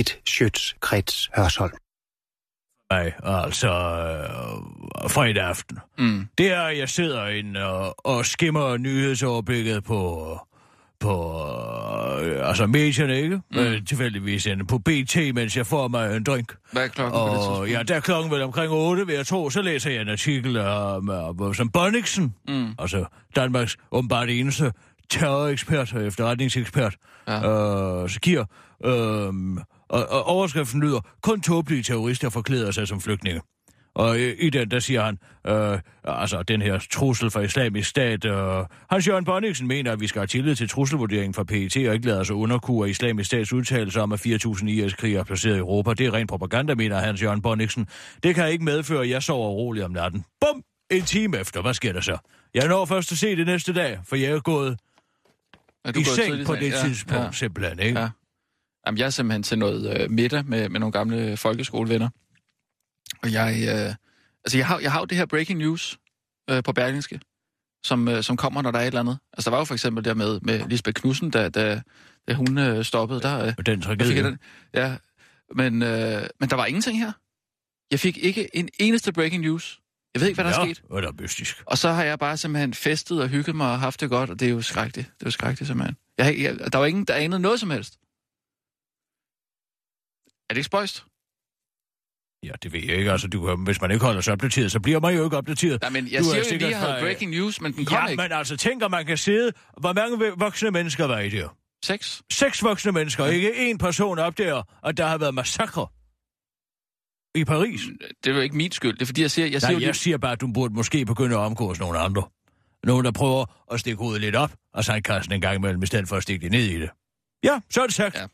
et Schøtz-Krets Hørsholm. Nej, altså øh, fredag aften. Mm. Det er, jeg sidder ind og, og skimmer nyhedsoverblikket på, på øh, altså medierne, ikke? Mm. Øh, tilfældigvis inde på BT, mens jeg får mig en drink. Hvad er klokken på det Og ja, der er klokken vel omkring 8, vil jeg tro, så læser jeg en artikel om, om som Bonniksen, Mm. altså Danmarks åbenbart eneste terrorekspert og efterretningsekspert, Ja. øh, så giver, øh, og, og overskriften lyder, kun tåbelige terrorister forklæder sig som flygtninge. Og i, i den, der siger han, øh, altså den her trussel fra islamisk stat, øh, Hans Jørgen Bonniksen mener, at vi skal have tillid til trusselvurderingen fra PET og ikke lade os underkue islamisk stats udtalelser om, at 4.000 IS-krigere er placeret i Europa. Det er ren propaganda, mener Hans Jørgen Bonniksen. Det kan ikke medføre, at jeg sover roligt om natten. Bum! En time efter, hvad sker der så? Jeg når først at se det næste dag, for jeg er gået Er du i gået seng på det seng? tidspunkt, Ja. simpelthen, ikke? Ja. Jamen, jeg er simpelthen til noget øh, middag med, med nogle gamle folkeskolevenner. Og jeg, øh, altså jeg har, jeg har jo det her breaking news øh, på Berlingske, som, øh, som kommer, når der er et eller andet. Altså der var jo for eksempel der med, med Lisbeth Knudsen, da, da, da hun øh, stoppede. Der, øh, den tragedie. den. Ja, men, øh, men der var ingenting her. Jeg fik ikke en eneste breaking news. Jeg ved ikke, hvad der er ja, sket. det er mystisk. Og så har jeg bare simpelthen festet og hygget mig og haft det godt, og det er jo skrækkeligt. Det er jo skrækkeligt simpelthen. Jeg, jeg, der var ingen, der anede noget som helst. Er det ikke spøjst? Ja, det ved jeg ikke. Altså, du, hvis man ikke holder sig opdateret, så bliver man jo ikke opdateret. Nej, men jeg Du er siger jo lige, at havde fra- breaking news, men den kom Ja, ikke. men altså, tænker man kan sidde... Hvor mange voksne mennesker var i der? Seks? Seks voksne mennesker, ja. ikke én person opdager, at der har været massakre i Paris. Det er jo ikke min skyld. Det er fordi, jeg siger, jeg siger Nej, lige... jeg siger bare, at du burde måske begynde at omgås nogle andre. Nogen, der prøver at stikke hovedet lidt op, og sandkassen en gang imellem, i stedet for at stikke det ned i det. Ja, så er det sagt. Ja.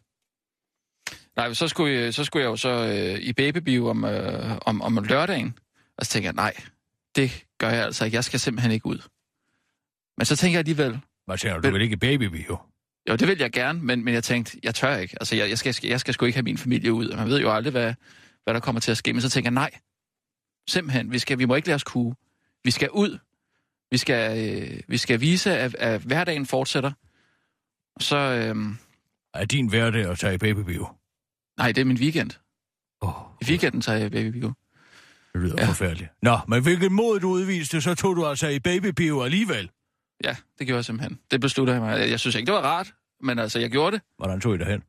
Nej, så skulle, jeg, så skulle jeg jo så øh, i babybio om, øh, om, om lørdagen. Og så tænker jeg, nej, det gør jeg altså ikke. Jeg skal simpelthen ikke ud. Men så tænker jeg alligevel, Hvad tænker du, du vil ikke i babybio? jo, det vil jeg gerne, men, men jeg tænkte, jeg tør ikke. Altså, jeg, jeg, skal, jeg skal sgu ikke have min familie ud. Og man ved jo aldrig, hvad, hvad der kommer til at ske. Men så tænker jeg, nej, simpelthen, vi, skal, vi må ikke lade os kue. Vi skal ud. Vi skal, øh, vi skal vise, at, at hverdagen fortsætter. Og så, øh, Er din hverdag at tage i babybio? Nej, det er min weekend. Åh, I weekenden tager jeg babybio. det lyder Ja. forfærdeligt. Nå, men hvilket mod du udviste, så tog du altså i babybio alligevel. Ja, det gjorde jeg simpelthen. Det besluttede jeg mig. Jeg synes ikke, det var rart, men altså, jeg gjorde det. Hvordan tog I derhen?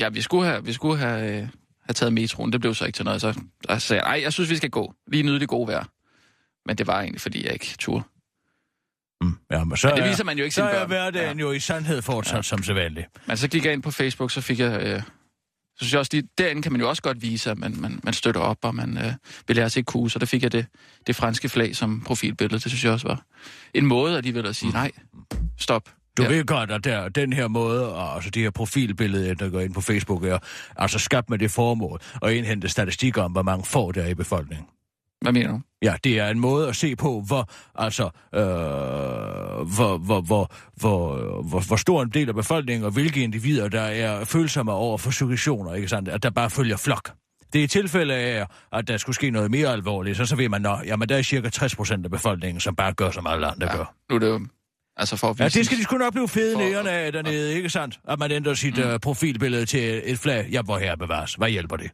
Ja, vi skulle have, vi skulle have, øh, have taget metroen. Det blev så ikke til noget. Så der sagde jeg, nej, jeg synes, vi skal gå. Lige nyde det gode vejr. Men det var egentlig, fordi jeg ikke turde. Mm. Ja, men så Men det er, viser man jo ikke så er børn. hverdagen Ja. jo i sandhed fortsat ja. som sædvanligt. Men så gik jeg ind på Facebook, så fik jeg... Øh, så synes jeg også, lige, derinde kan man jo også godt vise, at man, man, man støtter op, og man øh, vil lære sig kue. Så der fik jeg det, det franske flag som profilbillede. Det synes jeg også var en måde alligevel at sige, nej, stop. Du Ja. ved godt, at der, den her måde, og altså det her profilbillede, der går ind på Facebook, er altså skabt med det formål at indhente statistik om, hvor mange får der er i befolkningen. Hvad mener du? Ja, det er en måde at se på, hvor, altså, øh, hvor, hvor, hvor, hvor, hvor, hvor stor en del af befolkningen, og hvilke individer, der er følsomme over for suggestioner, ikke sandt? At der bare følger flok. Det er i tilfælde af, at der skulle ske noget mere alvorligt, så, så ved man, at jamen, der er cirka 60 procent af befolkningen, som bare gør, som alle andre ja. gør. Nu er det jo... Altså for at. Ja, det skal de sgu nok blive fede For- næerne af dernede, ikke sandt? At man ændrer sit mm. uh, profilbillede til et flag. Ja, hvor her bevares. Hvad hjælper det?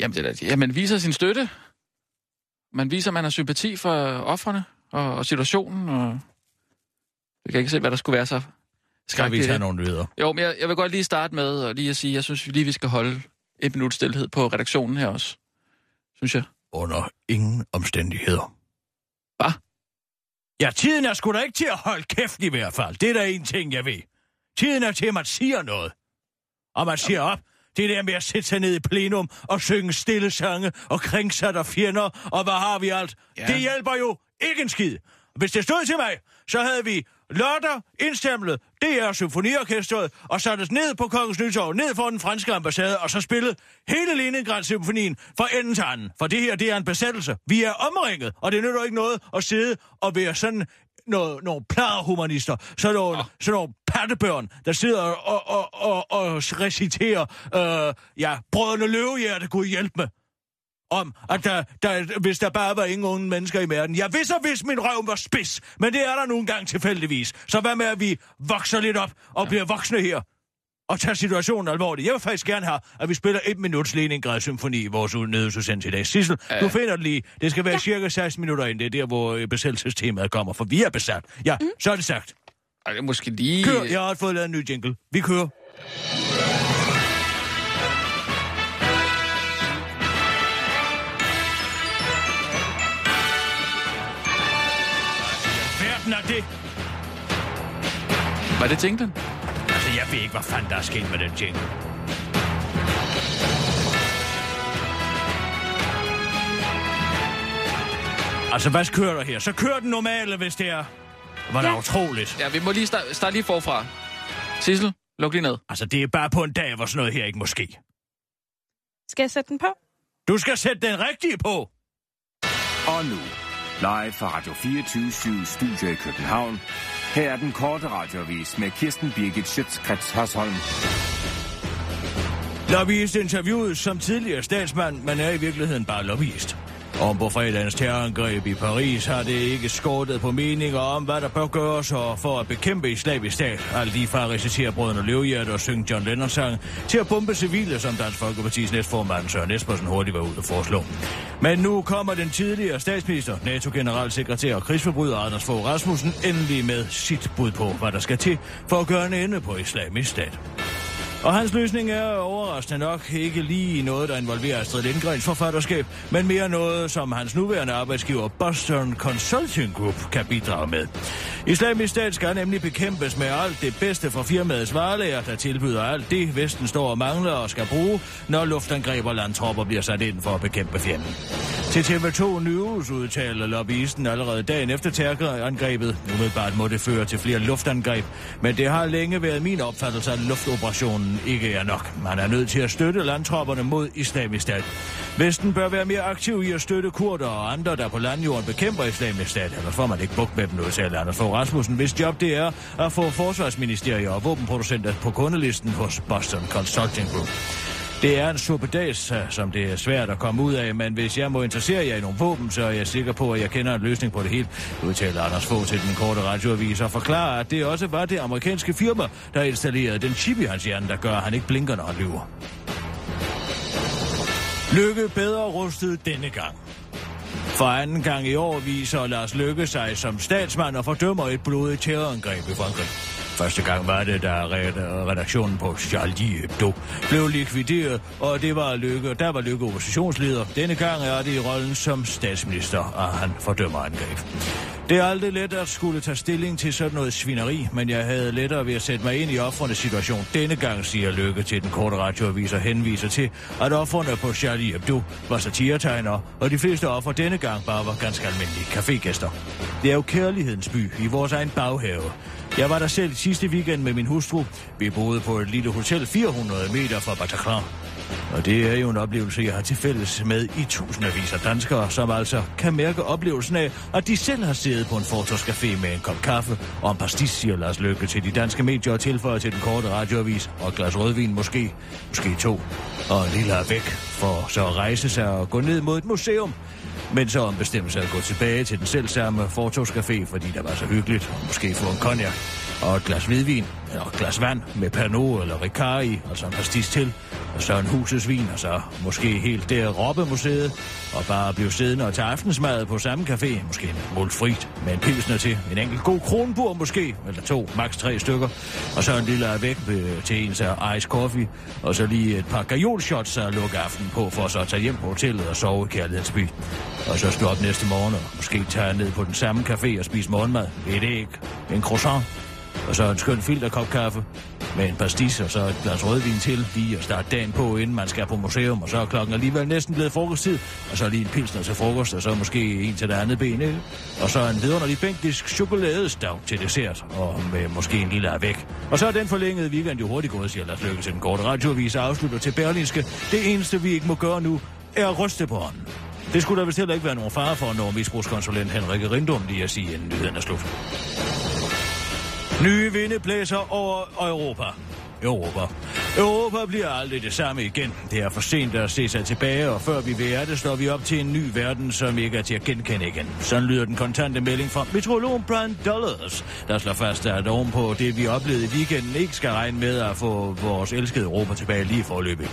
Jamen, det er, da- ja, man viser sin støtte. Man viser, at man har sympati for offrene og, og situationen. Og... Jeg kan ikke se, hvad der skulle være så Skal vi tage nogle nyheder? Jo, men jeg, jeg vil godt lige starte med at lige at sige, jeg synes lige, vi skal holde et minut stillhed på redaktionen her også. Synes jeg. Under ingen omstændigheder. Hvad? Ja, tiden er sgu da ikke til at holde kæft i hvert fald. Det er da en ting, jeg ved. Tiden er til, at man siger noget. Og man siger op. Det der med at sætte sig ned i plenum og synge stille sange og kringsat og fjender, og hvad har vi alt? Ja. Det hjælper jo ikke en skid. Hvis det stod til mig, så havde vi lørdag indstemlet DR Symfoniorkestret og sat os ned på Kongens Nytorv, ned for den franske ambassade, og så spillet hele Leningrad-symfonien fra enden til anden. For det her, det er en besættelse. Vi er omringet, og det nytter ikke noget at sidde og være sådan noget, nogle plejehumanister, sådan nogle, oh. sådan nogle pattebørn, der sidder og, og, og, og reciterer, øh, ja, brødrene løvehjerte kunne hjælpe med om, at der, der, hvis der bare var ingen unge mennesker i verden. Jeg vidste, hvis min røv var spids, men det er der nogle gange tilfældigvis. Så hvad med, at vi vokser lidt op og ja. bliver voksne her? at tage situationen alvorligt. Jeg vil faktisk gerne have, at vi spiller et minuts Leningrad Symfoni i vores nødsudsendelse i dag. Sissel, du finder det lige. Det skal være ja. cirka 16 minutter ind. Det er der, hvor øh, besættelsestemaet kommer, for vi er besat. Ja, mm. så er det sagt. Ej, det måske lige... Kør, jeg har fået lavet en ny jingle. Vi kører. Verden er det. Var det jinglen? Altså, jeg ved ikke, hvad fanden der er sket med den jingle. Altså, hvad kører der her? Så kør den normale, hvis det er. Var det Ja. utroligt. Ja, vi må lige starte, starte lige forfra. Sissel, luk lige ned. Altså, det er bare på en dag, hvor sådan noget her ikke må ske. Skal jeg sætte den på? Du skal sætte den rigtige på. Og nu, live fra Radio 24 Studio i København. Her er den korte radiovis med Kirsten Birgit Schøtzgrads Hasholm. Lobbyist interviewet som tidligere statsmand, men er i virkeligheden bare lobbyist. Om på fredagens terrorangreb i Paris har det ikke skortet på meninger om, hvad der bør gøres og for at bekæmpe islamisk stat. Alt lige fra at recitere brødrene Løvhjert og synge John Lennon sang til at bombe civile, som Dansk Folkepartis næstformand Søren Espersen hurtigt var ude at foreslå. Men nu kommer den tidligere statsminister, NATO-generalsekretær og krigsforbryder Anders Fogh Rasmussen endelig med sit bud på, hvad der skal til for at gøre en ende på islamisk stat. Og hans løsning er overraskende nok ikke lige noget, der involverer Astrid Lindgrens forfatterskab, men mere noget, som hans nuværende arbejdsgiver Boston Consulting Group kan bidrage med. Islamisk stat skal nemlig bekæmpes med alt det bedste fra firmaets varelager, der tilbyder alt det, Vesten står og mangler og skal bruge, når luftangreb og landtropper bliver sat ind for at bekæmpe fjenden. Til TV2 News udtaler lobbyisten allerede dagen efter terrorangrebet. Umiddelbart må det føre til flere luftangreb, men det har længe været min opfattelse, at luftoperationen ikke er nok. Man er nødt til at støtte landtropperne mod islamisk stat. Vesten bør være mere aktiv i at støtte kurder og andre, der på landjorden bekæmper islamisk stat. Ellers får man ikke bukt med dem, udtaler Anders Fogh Rasmussen, hvis job det er at få forsvarsministerier og våbenproducenter på kundelisten hos Boston Consulting Group. Det er en suppedags, øh, som det er svært at komme ud af, men hvis jeg må interessere jer i nogle våben, så er jeg sikker på, at jeg kender en løsning på det hele, udtaler Anders Fogh til den korte radioavis og forklarer, at det også var det amerikanske firma, der installerede den chip i hans hjerne, der gør, at han ikke blinker, når han lyver. Lykke bedre rustet denne gang. For anden gang i år viser Lars Lykke sig som statsmand og fordømmer et blodigt terrorangreb i Frankrig. Første gang var det, da redaktionen på Charlie Hebdo blev likvideret, og det var Lykke, der var Lykke oppositionsleder. Denne gang er det i rollen som statsminister, og han fordømmer angreb. Det er aldrig let at skulle tage stilling til sådan noget svineri, men jeg havde lettere ved at sætte mig ind i offrenes situation. Denne gang siger Lykke til den korte radioavis og henviser til, at offrene på Charlie Hebdo var satiretegnere, og de fleste offer denne gang bare var ganske almindelige cafégæster. Det er jo kærlighedens by i vores egen baghave. Jeg var der selv sidste weekend med min hustru. Vi boede på et lille hotel 400 meter fra Bataclan. Og det er jo en oplevelse, jeg har til fælles med i tusindvis af danskere, som altså kan mærke oplevelsen af, at de selv har siddet på en fortorscafé med en kop kaffe. Og en pastis, siger Lars Løkke til de danske medier og tilføjer til den korte radioavis. Og et glas rødvin måske, måske to, og en lille væk, for så at rejse sig og gå ned mod et museum. Men så ombestemte sig at gå tilbage til den selvsamme fortogscafé, fordi der var så hyggeligt, og måske få en cognac. Og et glas hvidvin, eller et glas vand med Pernod eller Ricard i, og så en pastis til, og så en husets vin, og så måske helt der Robbemuseet, og bare blive siddende og tage aftensmad på samme café, måske med mulfrit med en pilsner til, en enkelt god kronbur måske, eller to, maks tre stykker, og så en lille væk til en af ice coffee, og så lige et par gajolshots at lukke aftenen på, for så at tage hjem på hotellet og sove i kærlighedsby. Og så stå op næste morgen og måske tage ned på den samme café og spise morgenmad, et æg, en croissant, og så en skøn filterkop kaffe med en pastis og så et glas rødvin til, lige at starte dagen på, inden man skal på museum, og så er klokken alligevel næsten blevet frokosttid, og så lige en pilsner til frokost, og så måske en til det andet ben, ikke? og så en vidunderlig bænkisk chokoladestav til dessert, og med måske en lille væk. Og så er den forlængede weekend jo hurtigt gået, siger Lars Løkke til den korte radioavis og afslutter til Berlinske. Det eneste, vi ikke må gøre nu, er at ryste på hånden. Det skulle der vist heller ikke være nogen fare for, når misbrugskonsulent Henrik Rindum lige at sige, inden nyheden er slut. Nye vinde blæser over Europa. Europa. Europa bliver aldrig det samme igen. Det er for sent at se sig tilbage, og før vi vil det, står vi op til en ny verden, som ikke er til at genkende igen. Sådan lyder den kontante melding fra meteorologen Brian Dollars, der slår fast, at ovenpå det, vi oplevede i weekenden, ikke skal regne med at få vores elskede Europa tilbage lige forløbig.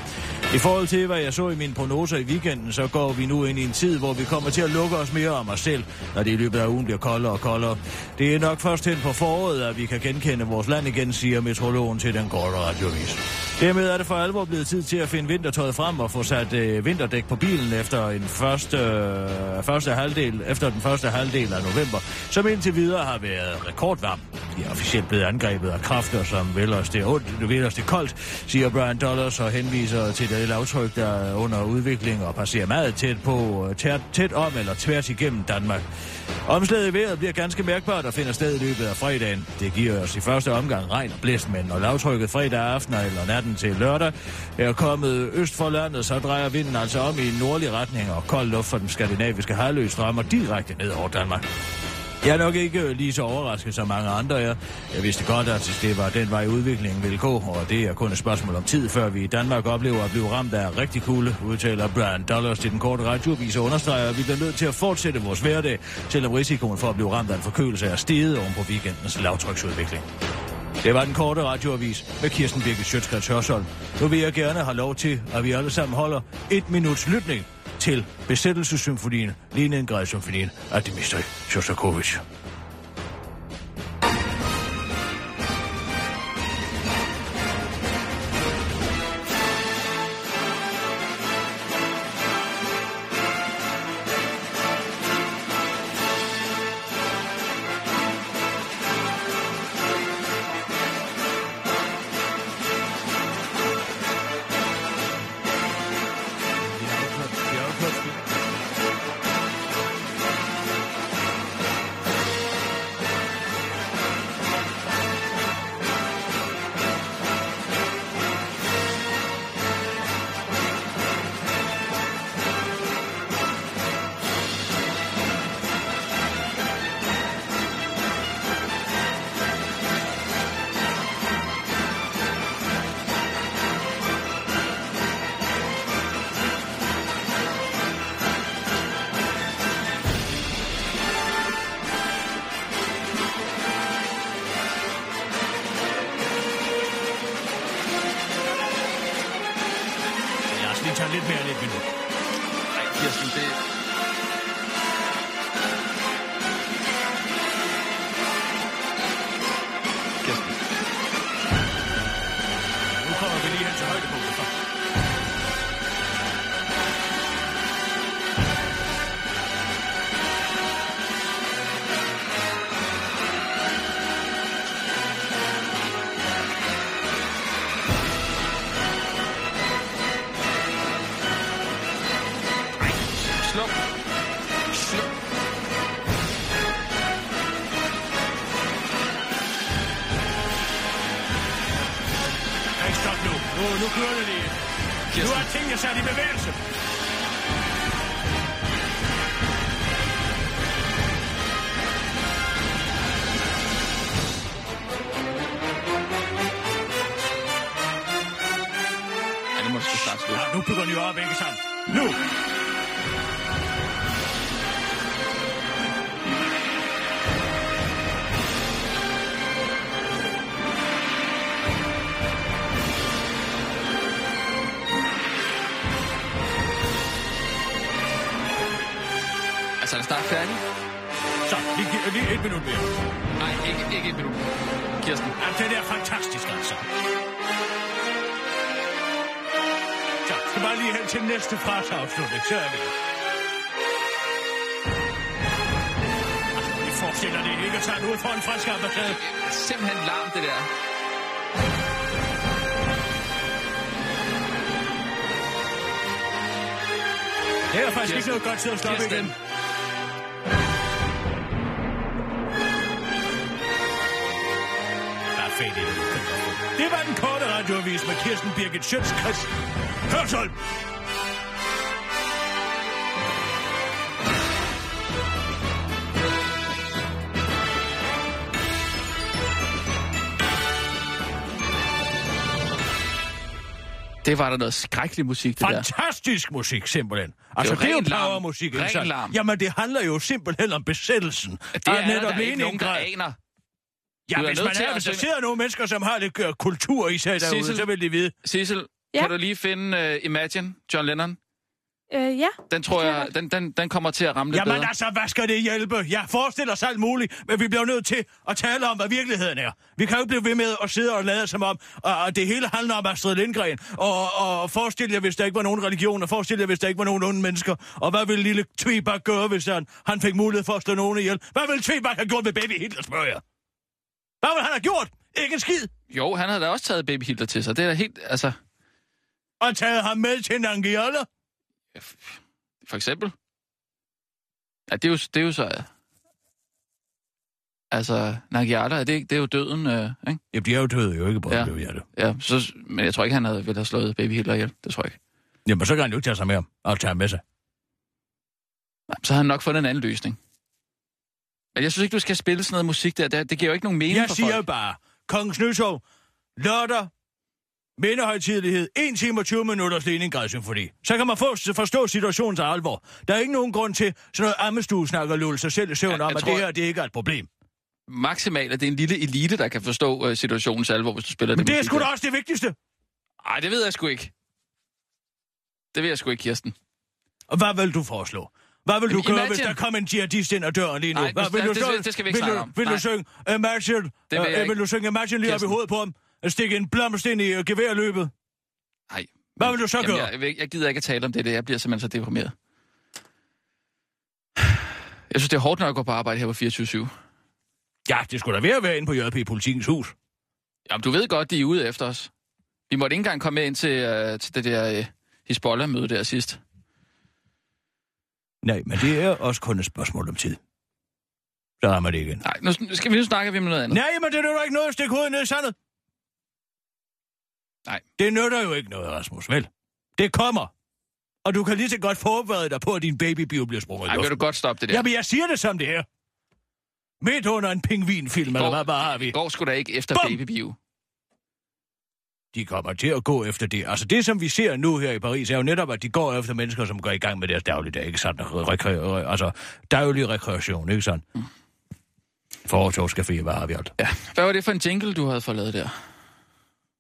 I forhold til, hvad jeg så i mine prognoser i weekenden, så går vi nu ind i en tid, hvor vi kommer til at lukke os mere om os selv, når det i løbet af ugen bliver koldere og koldere. Det er nok først hen på foråret, at vi kan genkende vores land igen, siger meteorologen til den korte radiovis. Dermed er det for alvor blevet tid til at finde vintertøjet frem og få sat øh, vinterdæk på bilen efter en første, øh, første halvdel, efter den første halvdel af november, som indtil videre har været rekordvarm. De er officielt blevet angrebet af kræfter, som vil os det ondt, vil os det koldt, siger Brian Dollars og henviser til det lavtryk, der er under udvikling og passerer meget tæt på, tæt, tæt om eller tværs igennem Danmark. Omslaget i vejret bliver ganske mærkbart og finder sted i løbet af fredagen. Det giver os i første omgang regn og blæst, men når lavtrykket fredag aften eller natten til lørdag er kommet øst for landet, så drejer vinden altså om i en nordlig retning, og kold luft fra den skandinaviske halvø strømmer direkte ned over Danmark. Jeg er nok ikke lige så overrasket som mange andre er. Jeg vidste godt, at det var den vej udviklingen ville gå, og det er kun et spørgsmål om tid, før vi i Danmark oplever at blive ramt af rigtig kulde, udtaler Brian Dollars til den korte radioavis og understreger, at vi bliver nødt til at fortsætte vores hverdag, selvom risikoen for at blive ramt af en forkølelse er steget oven på weekendens lavtryksudvikling. Det var den korte radioavis med Kirsten Birke Sjøtskrets Hørsholm. Nu vil jeg gerne have lov til, at vi alle sammen holder et minuts lytning til besættelsessymfonien, Leningrad-symfonien af Dmitri Shostakovich. Altså, er det snart færdig? Så, lige, gi- lige et minut mere. Nej, ikke, ikke et minut. Kirsten. Jamen, det er fantastisk, altså. Så, skal bare lige hen til næste fraseafslutning, så er vi. Altså, Vi forestiller det ikke at tage ud for en fransk ambassade. Simpelthen larm, det der. Det er faktisk ikke noget godt til at stoppe igen. Det var den korte radioavis med Kirsten Birgit Schøtz-Krets. Hørsholm! Det var der noget skrækkelig musik, det der. Fantastisk musik, simpelthen. Altså, jo det er jo ren larm. powermusik, ikke Ren larm. Jamen, det handler jo simpelthen om besættelsen. Det af er netop der ikke nogen, der aner. Ja, hvis man er, hvis der sidder nogle mennesker, som har lidt øh, kultur i sig derude, Sissel. så vil de vide. Sissel, Ja? kan du lige finde uh, Imagine, John Lennon? Øh, ja. Den tror jeg den, den, den kommer til at ramme lidt Jamen bedre. altså, hvad skal det hjælpe? Jeg forestiller os alt muligt, men vi bliver nødt til at tale om, hvad virkeligheden er. Vi kan jo ikke blive ved med at sidde og lade som om, at det hele handler om Astrid Lindgren. Og, og forestil jer, hvis der ikke var nogen religion, og forestil jer, hvis der ikke var nogen onde mennesker. Og hvad ville lille Tvebak gøre, hvis han, han fik mulighed for at slå nogen ihjel? Hvad ville Tvebak have gjort med baby Hitler, spørger jeg? Hvad ville han have gjort? Ikke en skid. Jo, han havde da også taget Baby Hitler til sig. Det er da helt, altså, Og taget ham med til Nangiala. for eksempel. Ja, det er jo, det er jo så... Altså, Nagiata, er det, ikke- det er jo døden, øh, ikke? Jamen, de er jo døde jo ikke på Ja. ja. det. Ja, så, men jeg tror ikke, han havde ville have slået Baby Hitler ihjel. Det tror jeg ikke. Jamen, så kan han jo ikke tage sig med ham og tage ham med sig. Så har han nok fundet en anden løsning. Men jeg synes ikke, du skal spille sådan noget musik der. Det, det giver jo ikke nogen mening Jeg for siger folk. bare, Kongens Nytår, lørdag, mindehøjtidlighed, 1 time og 20 minutters Leningrad Symfoni. Så kan man få, forstå situationens alvor. Der er ikke nogen grund til sådan noget ammestue-snak og lulle sig selv i søvn Ja, om, at tror- det her det ikke er et problem. Maksimalt, at det er en lille elite, der kan forstå øh, situationens alvor, hvis du spiller Men det er musik sgu der. da også det vigtigste. Ej, det ved jeg sgu ikke. Det ved jeg sgu ikke, Kirsten. Og hvad vil du foreslå? Hvad vil du gøre, hvis der kom en jihadist ind ad døren lige nu? Nej, Hvad, det- vil du det- så- det- det skal vi ikke vil du, om. Vil du Nej. synge Imagine? Det vil jeg øh, ikke. vil du synge Imagine lige op i hovedet på ham? At stikke en blomst ind i øh, geværløbet? Nej. Hvad vil du så gøre? jeg, jeg, jeg gider ikke at tale om det. Jeg bliver simpelthen så deprimeret. Jeg synes, det er hårdt nok at gå på arbejde her på 24-7. Ja, det skulle da være at være inde på JP Politikens hus. Jamen, du ved godt, de er ude efter os. Vi måtte ikke engang komme med ind til, uh, til det der uh, Hisbollah-møde der sidst. Nej, men det er også kun et spørgsmål om tid. Så rammer det igen. Nej, nu skal vi nu snakke vi om noget andet. Nej, men det nytter ikke noget at stikke hovedet ned i sandet. Nej. Det nytter jo ikke noget, Rasmus, vel? Det kommer. Og du kan lige så godt forberede dig på, at din babybio bliver sprunget i Ej, vil du godt stoppe det der? Jamen, jeg siger det som det er. Midt under en pingvinfilm, eller hvad, hvad har vi? går sgu da ikke efter Bum! babybio. De kommer til at gå efter det. Altså, det som vi ser nu her i Paris, er jo netop, at de går efter mennesker, som går i gang med deres dagligdag, ikke sandt? Rekre- altså, daglig rekreation, ikke sandt? Mm. Fortogscafé, hvad har vi alt? Ja. Hvad var det for en jingle, du havde fået lavet der?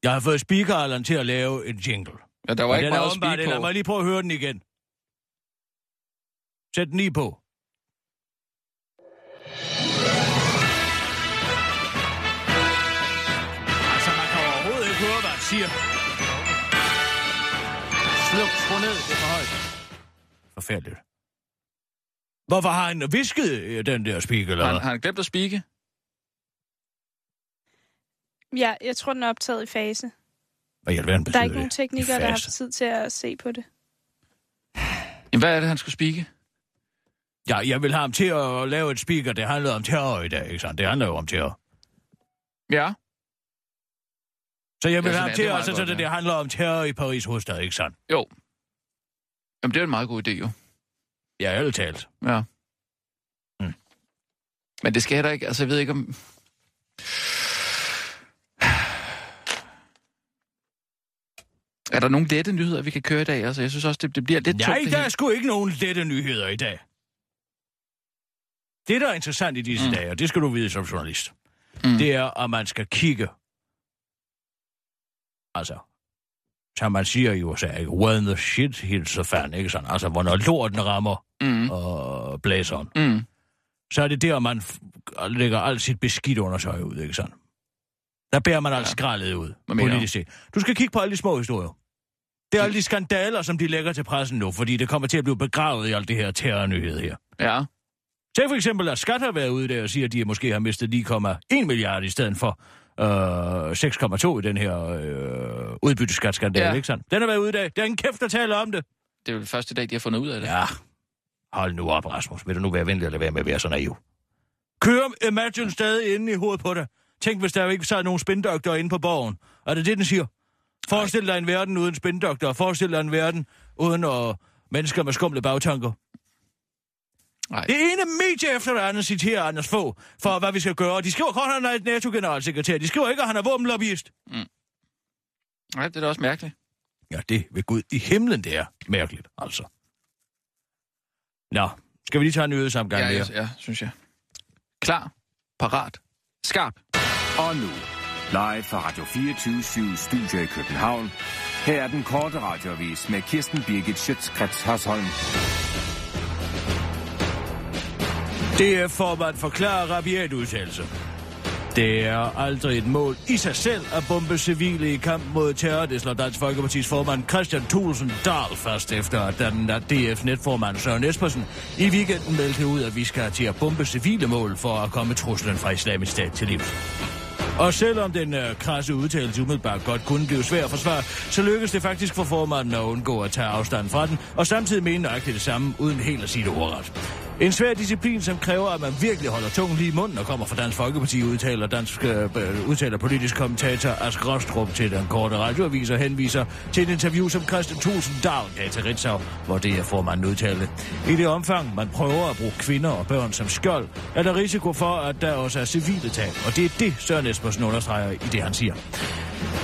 Jeg har fået speakeralderen til at lave en jingle. Ja, der var ikke er meget åbenbart, speed lad på. mig lige prøve at høre den igen. Sæt den lige på. Siger. Sluk, skru ned, det er for højt. Forfærdeligt. Hvorfor har han visket øh, den der speaker, eller han, har han glemt at spike? Ja, jeg tror, den er optaget i fase. Hvad i alverden Der er ikke nogen teknikere, der har haft tid til at se på det. Jamen, hvad er det, han skulle spike? Ja, jeg vil have ham til at lave et speaker, det handler om terror i dag, ikke sandt? Det handler jo om terror. Ja. Så jeg vil Ja, ham til, det meget så godt, det, det handler om terror i Paris hovedstad, ikke sandt? Jo. Jamen, det er en meget god idé, jo. Ja, ærligt talt. Ja. Mm. Men det skal heller ikke, altså jeg ved ikke om... Er der nogle lette nyheder, vi kan køre i dag? Altså, jeg synes også, det, det bliver lidt Nej, tungt, der er sgu ikke nogen lette nyheder i dag. Det, der er interessant i disse Mm. dage, og det skal du vide som journalist, mm. det er, at man skal kigge. Altså, som man siger i USA, ikke? when the shit hits the fan, ikke sådan? Altså, hvornår lorten rammer Mm. og blæseren, Mm. så er det der, man lægger alt sit beskidt undertøj ud, ikke sådan? Der bærer man alt Ja. skraldet ud, politisk set. Du skal kigge på alle de små historier. Det er alle de skandaler, som de lægger til pressen nu, fordi det kommer til at blive begravet i alt det her terrornyhed her. Ja. Se for eksempel, at Skat har været ude der og siger, at de måske har mistet 9,1 milliard i stedet for øh, 6,2 i den her øh, udbytteskatskandale, Ja. ikke sandt? Den har været ude i dag. Der er ingen kæft, der taler om det. Det er jo det første dag, de har fundet ud af det. Ja, hold nu op, Rasmus. Vil du nu være venlig eller være med at være så naiv? Kører Imagine stadig inde i hovedet på dig? Tænk, hvis der jo ikke sad nogen spindoktor inde på borgen. Er det det, den siger? Forestil dig en verden uden spindoktor. Forestil dig en verden uden øh, mennesker med skumle bagtanker. Nej. Det ene medie efter det andet citerer Anders Fogh for, hvad vi skal gøre. De skriver godt, at han er et NATO-generalsekretær. De skriver ikke, at han er våbenlobbyist. Nej, det er da også mærkeligt. Ja, det ved Gud i himlen, det er mærkeligt, altså. Nå, skal vi lige tage en nyhedsomgang Ja, mere? ja, ja, synes jeg. Klar, parat, skarp. Og nu, live fra Radio 24 Studio i København. Her er den korte radiovis med Kirsten Birgit Schøtzgrads Hasholm. Det er formand forklarer rabiat udtalelse. Det er aldrig et mål i sig selv at bombe civile i kamp mod terror, det slår Dansk Folkepartis formand Christian Thulsen Dahl fast efter, at den der DF-netformand Søren Espersen i weekenden meldte ud, at vi skal til at bombe civile mål for at komme truslen fra islamisk stat til livs. Og selvom den øh, krasse udtalelse umiddelbart godt kunne blive svær at forsvare, så lykkedes det faktisk for formanden at undgå at tage afstand fra den, og samtidig mene nøjagtigt det samme, uden helt at sige det ordret. En svær disciplin, som kræver, at man virkelig holder tungen lige i munden og kommer fra Dansk Folkeparti, udtaler, dansk, øh, udtaler politisk kommentator Ask Rostrup til den korte radioavis og henviser til et interview, som Christian Thulsen Dahl gav til Ritzau, hvor det er formanden udtalte. I det omfang, man prøver at bruge kvinder og børn som skjold, er der risiko for, at der også er civile tab, og det er det, Søren Espersen understreger i det, han siger.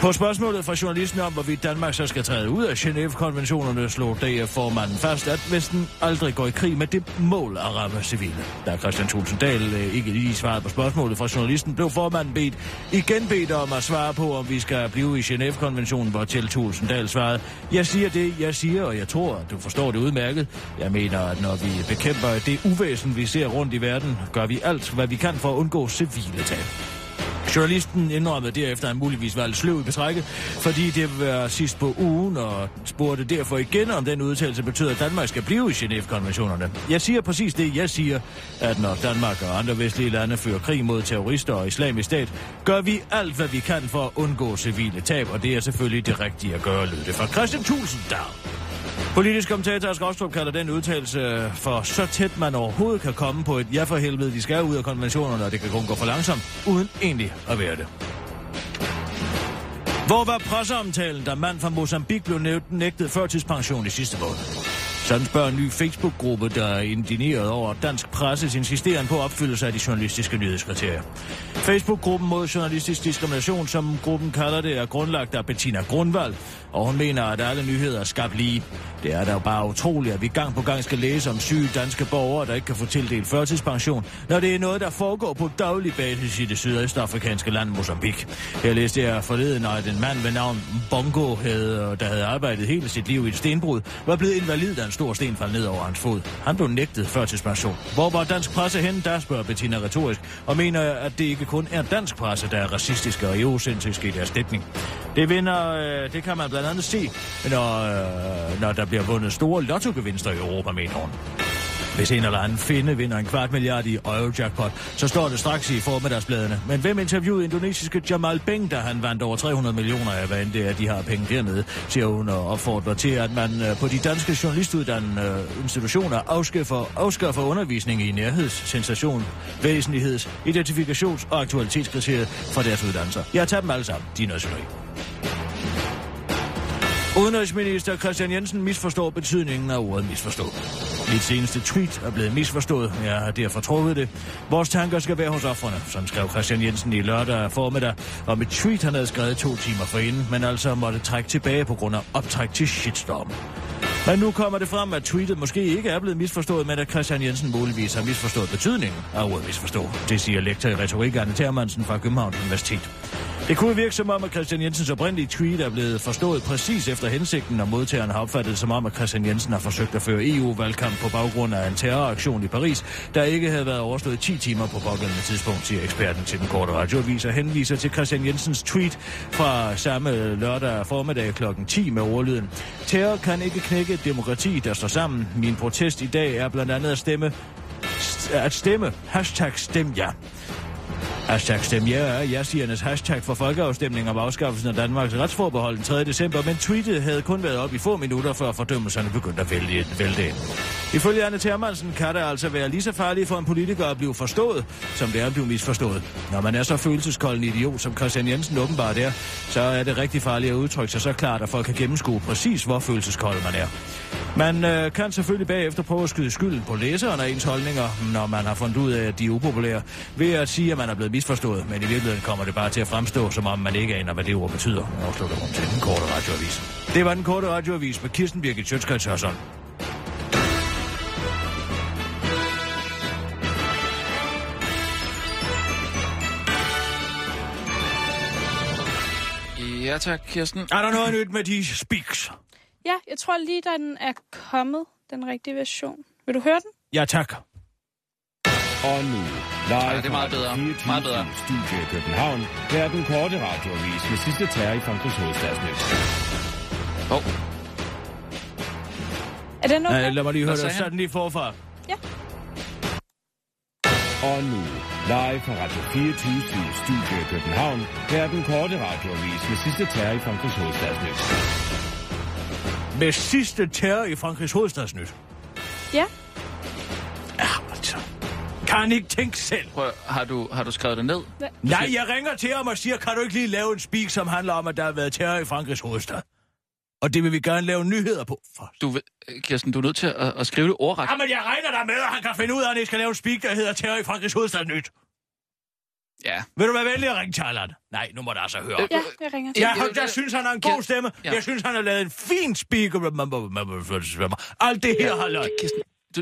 På spørgsmålet fra journalisten om, hvorvidt Danmark så skal træde ud af Genève-konventionerne, slog DF-formanden fast, at Vesten aldrig går i krig med det mål at ramme civile. Da Christian Tulsendal øh, ikke lige svarede på spørgsmålet fra journalisten, blev formanden bedt, igen bedt om at svare på, om vi skal blive i Genève-konventionen, hvor til Tulsendal svarede, jeg siger det, jeg siger, og jeg tror, at du forstår det udmærket. Jeg mener, at når vi bekæmper det uvæsen, vi ser rundt i verden, gør vi alt, hvad vi kan for at undgå civile tab. Journalisten indrømmede derefter, at han muligvis var lidt sløv i betrækket, fordi det var sidst på ugen, og spurgte derfor igen, om den udtalelse betyder, at Danmark skal blive i Genève-konventionerne. Jeg siger præcis det, jeg siger, at når Danmark og andre vestlige lande fører krig mod terrorister og islamisk stat, gør vi alt, hvad vi kan for at undgå civile tab, og det er selvfølgelig det rigtige at gøre, lød det fra Christian Tulsendal. Politisk kommentator Ask Ostrup kalder den udtalelse øh, for så tæt man overhovedet kan komme på et ja for helvede, de skal ud af konventionerne, og det kan kun gå for langsomt, uden egentlig at være det. Hvor var presseomtalen, da mand fra Mozambique blev nægtet førtidspension i sidste måned? Sådan spørger en ny Facebook-gruppe, der er indineret over dansk presses insisterende på opfyldelse af de journalistiske nyhedskriterier. Facebook-gruppen mod journalistisk diskrimination, som gruppen kalder det, er grundlagt af Bettina Grundvald, og hun mener, at alle nyheder er skabt lige. Det er da bare utroligt, at vi gang på gang skal læse om syge danske borgere, der ikke kan få tildelt førtidspension, når det er noget, der foregår på daglig basis i det sydøstafrikanske land Mozambique. Her læste jeg forleden, at en mand ved navn Bongo, havde, der havde arbejdet hele sit liv i et stenbrud, var blevet invalid, af en stor sten falde ned over hans fod. Han blev nægtet førtidspension. Hvor var dansk presse hen, der spørger Bettina retorisk, og mener, at det ikke kun er dansk presse, der er racistiske og egocentriske i deres dækning. Det vinder, øh, det kan man blandt andet se, når, øh, når der bliver vundet store lottogevinster i Europa, mener hun. Hvis en eller anden finde vinder en kvart milliard i Eurojackpot, så står det straks i formiddagsbladene. Men hvem interviewede indonesiske Jamal Beng, da han vandt over 300 millioner af, hvad end det er, de har penge dernede, siger hun og opfordrer til, at man øh, på de danske journalistuddannede øh, institutioner afskaffer, afskaffer undervisning i nærheds, sensation, væsentligheds, identifikations- og aktualitetskriteriet fra deres uddannelser. Jeg tager dem alle sammen. De er noget. Udenrigsminister Christian Jensen misforstår betydningen af ordet misforstå. Mit seneste tweet er blevet misforstået. Jeg har derfor trukket det. Vores tanker skal være hos offrene, som skrev Christian Jensen i lørdag formiddag om et tweet, han havde skrevet to timer forinden, men altså måtte trække tilbage på grund af optræk til shitstorm. Men nu kommer det frem, at tweetet måske ikke er blevet misforstået, men at Christian Jensen muligvis har misforstået betydningen af ordet misforstå. Det siger lektor i retorik Anne Thermansen fra Københavns Universitet. Det kunne virke som om, at Christian Jensens oprindelige tweet er blevet forstået præcis efter hensigten, og modtageren har opfattet som om, at Christian Jensen har forsøgt at føre EU-valgkamp på baggrund af en terroraktion i Paris, der ikke havde været overstået 10 timer på pågældende tidspunkt, siger eksperten til den korte radioavis og henviser til Christian Jensens tweet fra samme lørdag formiddag kl. 10 med ordlyden. Terror kan ikke knække et demokrati, der står sammen. Min protest i dag er blandt andet at stemme at stemme. Hashtag stem ja. Hashtag stem ja er ja-siernes hashtag for folkeafstemning om afskaffelsen af Danmarks retsforbehold den 3. december, men tweetet havde kun været op i få minutter, før fordømmelserne begyndte at vælge, vælte ind. Ifølge Anne Thermansen kan det altså være lige så farligt for en politiker at blive forstået, som det er at blive misforstået. Når man er så følelseskold en idiot, som Christian Jensen åbenbart er, så er det rigtig farligt at udtrykke sig så klart, at folk kan gennemskue præcis, hvor følelseskold man er. Man øh, kan selvfølgelig bagefter prøve at skyde skylden på læseren af ens holdninger, når man har fundet ud af, at de er upopulære, ved at sige, at man er blevet misforstået, men i virkeligheden kommer det bare til at fremstå, som om man ikke aner, hvad det ord betyder. Afslutter hun til den korte radioavis. Det var den korte radioavis med Kirsten Birgit Sjøtskrets Hørsholm. Ja tak, Kirsten. Er der noget nyt med de speaks? Ja, jeg tror lige, den er kommet, den rigtige version. Vil du høre den? Ja, tak. Og nu, live Ja, det er meget fra bedre. 24 Meget bedre. Studie i København. Her er den korte radioavis med sidste terror i Frankrigs hovedstadsnyt. Hov, oh, Er den okay? Okay. lad mig lige høre det. Sådan lige forfra. Og nu, live fra Radio 24 Studie i København. Her er den korte radioavis med sidste terror i Frankrigs hovedstadsnyt. Med sidste terror i Frankrigs hovedstadsnyt. Ja. Ja, altså. Kan han ikke tænke selv? prøv, har du, har du skrevet det ned? Nej, jeg ringer til ham og siger, kan du ikke lige lave en speak, som handler om, at der har været terror i Frankrigs hovedstad? Og det vil vi gerne lave nyheder på. For... Du, Kirsten, du er nødt til at, at skrive det ordret. Jamen, jeg regner der med, at han kan finde ud af, at han skal lave en speak, der hedder terror i Frankrigs hovedstad nyt. Ja. Vil du være venlig at ringe til Allan? Nej, nu må du altså høre. Ja, jeg ringer til. Jeg, Ja, jeg, jeg synes, han har en god stemme. Ja. Jeg synes, han har lavet en fin speaker. Alt det her løg. Kirsten,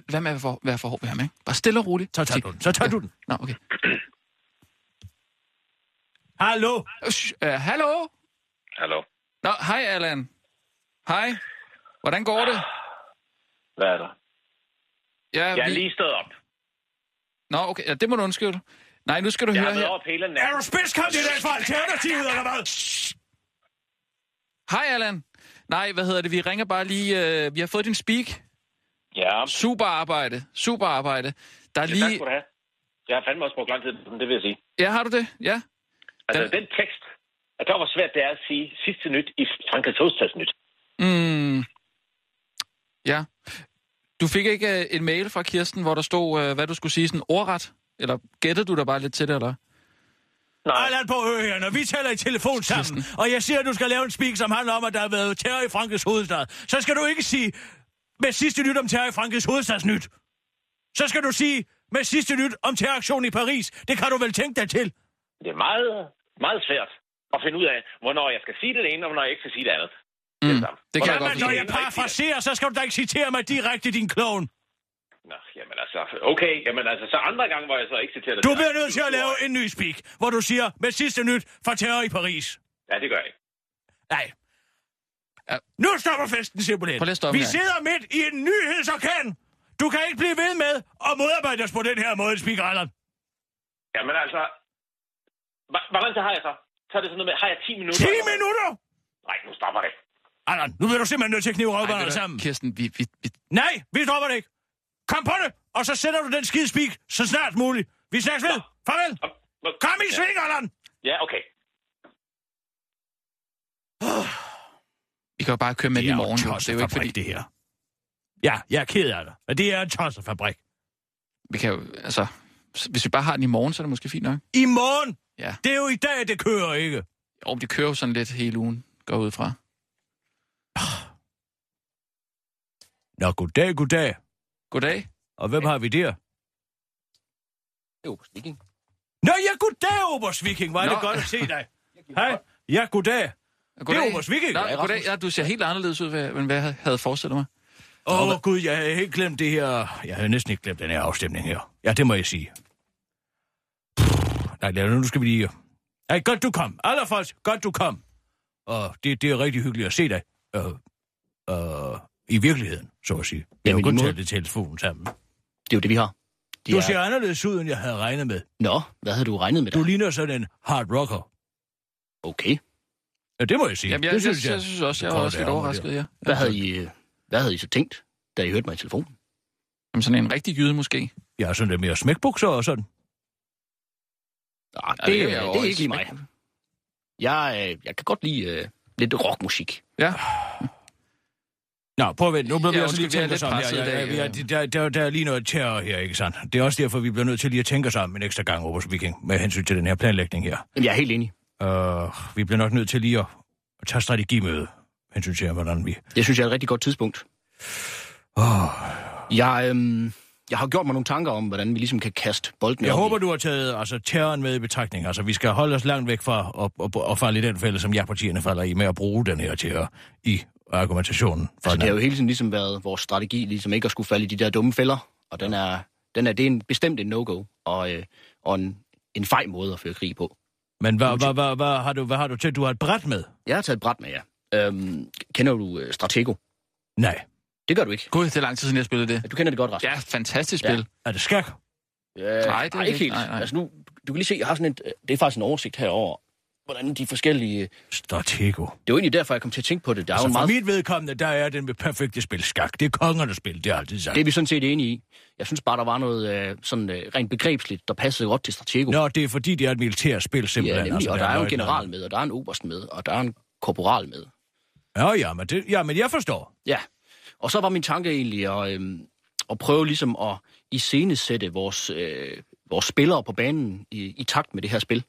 hvad med at være for, være for hård ved ham, ikke? Bare stille og roligt. Så tager du den. Så tager du den. Nå, okay. Hallo? Uh, hallo? Hallo. Nå, hej Allan. Hej. Hvordan går det? Hvad er der? Ja, Jeg er lige stået op. Nå, okay, ja, det må du undskylde. Nej, nu skal du Jeg har høre her. op hele Er natten. du spidskandidat for Alternativet, eller hvad? Hej Allan. Nej, hvad hedder det? Vi ringer bare lige... Øh, vi har fået din speak. Ja, Super arbejde. Super arbejde. Der er ja tak lige... skal du have. Jeg har fandme også brugt lang tid, på det vil jeg sige. Ja, har du det? Ja. Altså, Den- den, tekst, at der var svært det er at sige sidste nyt i Frankrigs hovedstadsnyt. Mm. Ja. Du fik ikke øh, en mail fra Kirsten, hvor der stod, øh, hvad du skulle sige, sådan ordret? Eller gættede du dig bare lidt til det, eller? Nej, Allan på her, når vi taler i telefon sammen, og jeg siger, at du skal lave en speak, som handler om, at der har været terror i Frankrigs hovedstad, så skal du ikke sige med sidste nyt om terror i Frankrigs hovedstadsnyt. Så skal du sige med sidste nyt om terroraktionen i Paris. Det kan du vel tænke dig til. det er meget, meget svært at finde ud af, hvornår jeg skal sige det ene, og hvornår jeg ikke skal sige det andet. Mm. Det er. Det kan jeg godt når jeg parafraserer, så skal du da ikke citere mig direkte, din klovn. Nå, jamen altså, okay, jamen altså, så andre gange, hvor jeg så ikke citerer det. Du bliver nødt til at lave en ny speak, hvor du siger med sidste nyt fra terror i Paris. Ja, det gør jeg ikke. Nej. Ja. Nu stopper festen simpelthen. At stoppe Vi her. sidder midt i en nyhedsorkan. Du kan ikke blive ved med at modarbejde os på den her måde, Speaker Allan. Jamen altså, hvor hvor lang tid har jeg så? Så er det sådan noget med, har jeg 10 minutter? 10 minutter! Nej, nu stopper det. Allan, nu bliver du simpelthen nødt til at knive røvballerne sammen. Kirsten, vi, vi, vi, Nej, vi stopper det ikke. Kom på det, og så sætter du den skide speak så snart muligt. Vi snakkes ved. Farvel. Kom i Ja. sving, Allan. Ja, okay. Vi kan jo bare køre med i morgen. Det Det er jo ikke fordi... det her. Ja, jeg er ked af det. Men det er en tossefabrik. Vi kan jo, altså... Hvis vi bare har den i morgen, så er det måske fint nok. I morgen. Ja. Det er jo i dag, det kører ikke. Jo, det kører jo sådan lidt hele ugen, går ud fra. Nå, goddag, goddag. Goddag. Og hvem har vi der? Jo, speaking. Nå, ja, goddag, Obers Viking. Var Nå. det godt at se dig. Hej. Ja, goddag. Goddag. Det er Obers Viking. Nå, Ja, goddag. Ja, du ser helt anderledes ud, hvad- end hvad jeg havde forestillet mig. Åh, oh, Gud, jeg havde helt glemt det her. Jeg havde næsten ikke glemt den her afstemning her. Ja, det må jeg sige. Pff, nej, lad nu skal vi lige... Ej, godt du kom. Allerførst, godt du kom. Og det, det er rigtig hyggeligt at se dig. Uh, uh, I virkeligheden, så at sige. Jeg har kun talt i telefonen sammen. Det er jo det, vi har. De Du er... ser anderledes ud, end jeg havde regnet med. Nå, hvad havde du regnet med Du dig? ligner sådan en hard rocker. Okay. Ja, det må jeg sige. Jamen, jeg, det jeg, jeg, jeg synes også, jeg var også det lidt overrasket, ja. Hvad havde I, øh, hvad havde I så tænkt, da I hørte mig i telefonen? Jamen, sådan en rigtig jyde måske. Jeg har sådan lidt mere smækbukser og sådan. Nej, Ja, det, det er det, det er i ikke lige mig. Jeg, øh, jeg kan godt lide øh, lidt rockmusik. Ja. Nå, prøv at vente. Nu bliver vi Ja, altså lige er tænkt os om her. Ja, ja, dag, vi er, ja. der, der, der er lige noget terror her, ikke sandt? Det er også derfor, vi bliver nødt til lige at tænke os om en ekstra gang, Obers Viking, med hensyn til den her planlægning her. Men jeg er helt enig. Uh, vi bliver nok nødt til lige at, tage strategimøde, hensyn til, hvordan vi... Det synes jeg er et rigtig godt tidspunkt. Oh, Jeg, øhm, jeg har gjort mig nogle tanker om, hvordan vi ligesom kan kaste bolden jeg op i- håber, du har taget altså, terroren med i betragtning. Altså, vi skal holde os langt væk fra at, at, at falde i den fælde, som ja-partierne falder i, med at bruge den her terror i argumentationen. For Altså, det har jo hele tiden ligesom været vores strategi, ligesom ikke at skulle falde i de der dumme fælder. Og den er, den er, det er en, bestemt en no-go, og, øh, og en, en fej måde at føre krig på. Men hvad, hvad, hvad, hvad, har du, hvad har du til? Du har et bræt med? Jeg har taget et bræt med jer. Øhm, kender du uh, Stratego? Nej. Det gør du ikke. Gud, det er lang tid siden, jeg spillede det. Du kender det godt, Rasmus. Ja, fantastisk spil. Er det skak? Øh, det er nej, det ikke ikke. helt. Nej, nej. Altså nu, du kan lige se, jeg har sådan et, øh, det er faktisk en oversigt herover, hvordan de forskellige... Stratego. Det er jo egentlig derfor, jeg kom til at tænke på det. Der er Altså, jo en for meget... mit vedkommende, der er den med perfekte spil skak. Det er kongernes spil, det er altid sagt. Det er vi sådan set enige i. Jeg synes bare, der var noget øh, sådan øh, rent begrebsligt, der passede godt til Stratego. Nå, det er fordi, det er et militært spil, ja, simpelthen. nemlig, og der der er jo en general med, og der er en oberst med, og der er en korporal med. Ja, ja, men, det, ja, men jeg forstår. Ja, og så var min tanke egentlig at, øhm, at prøve ligesom at iscenesætte vores, øh, vores spillere på banen i, i takt med det her spil.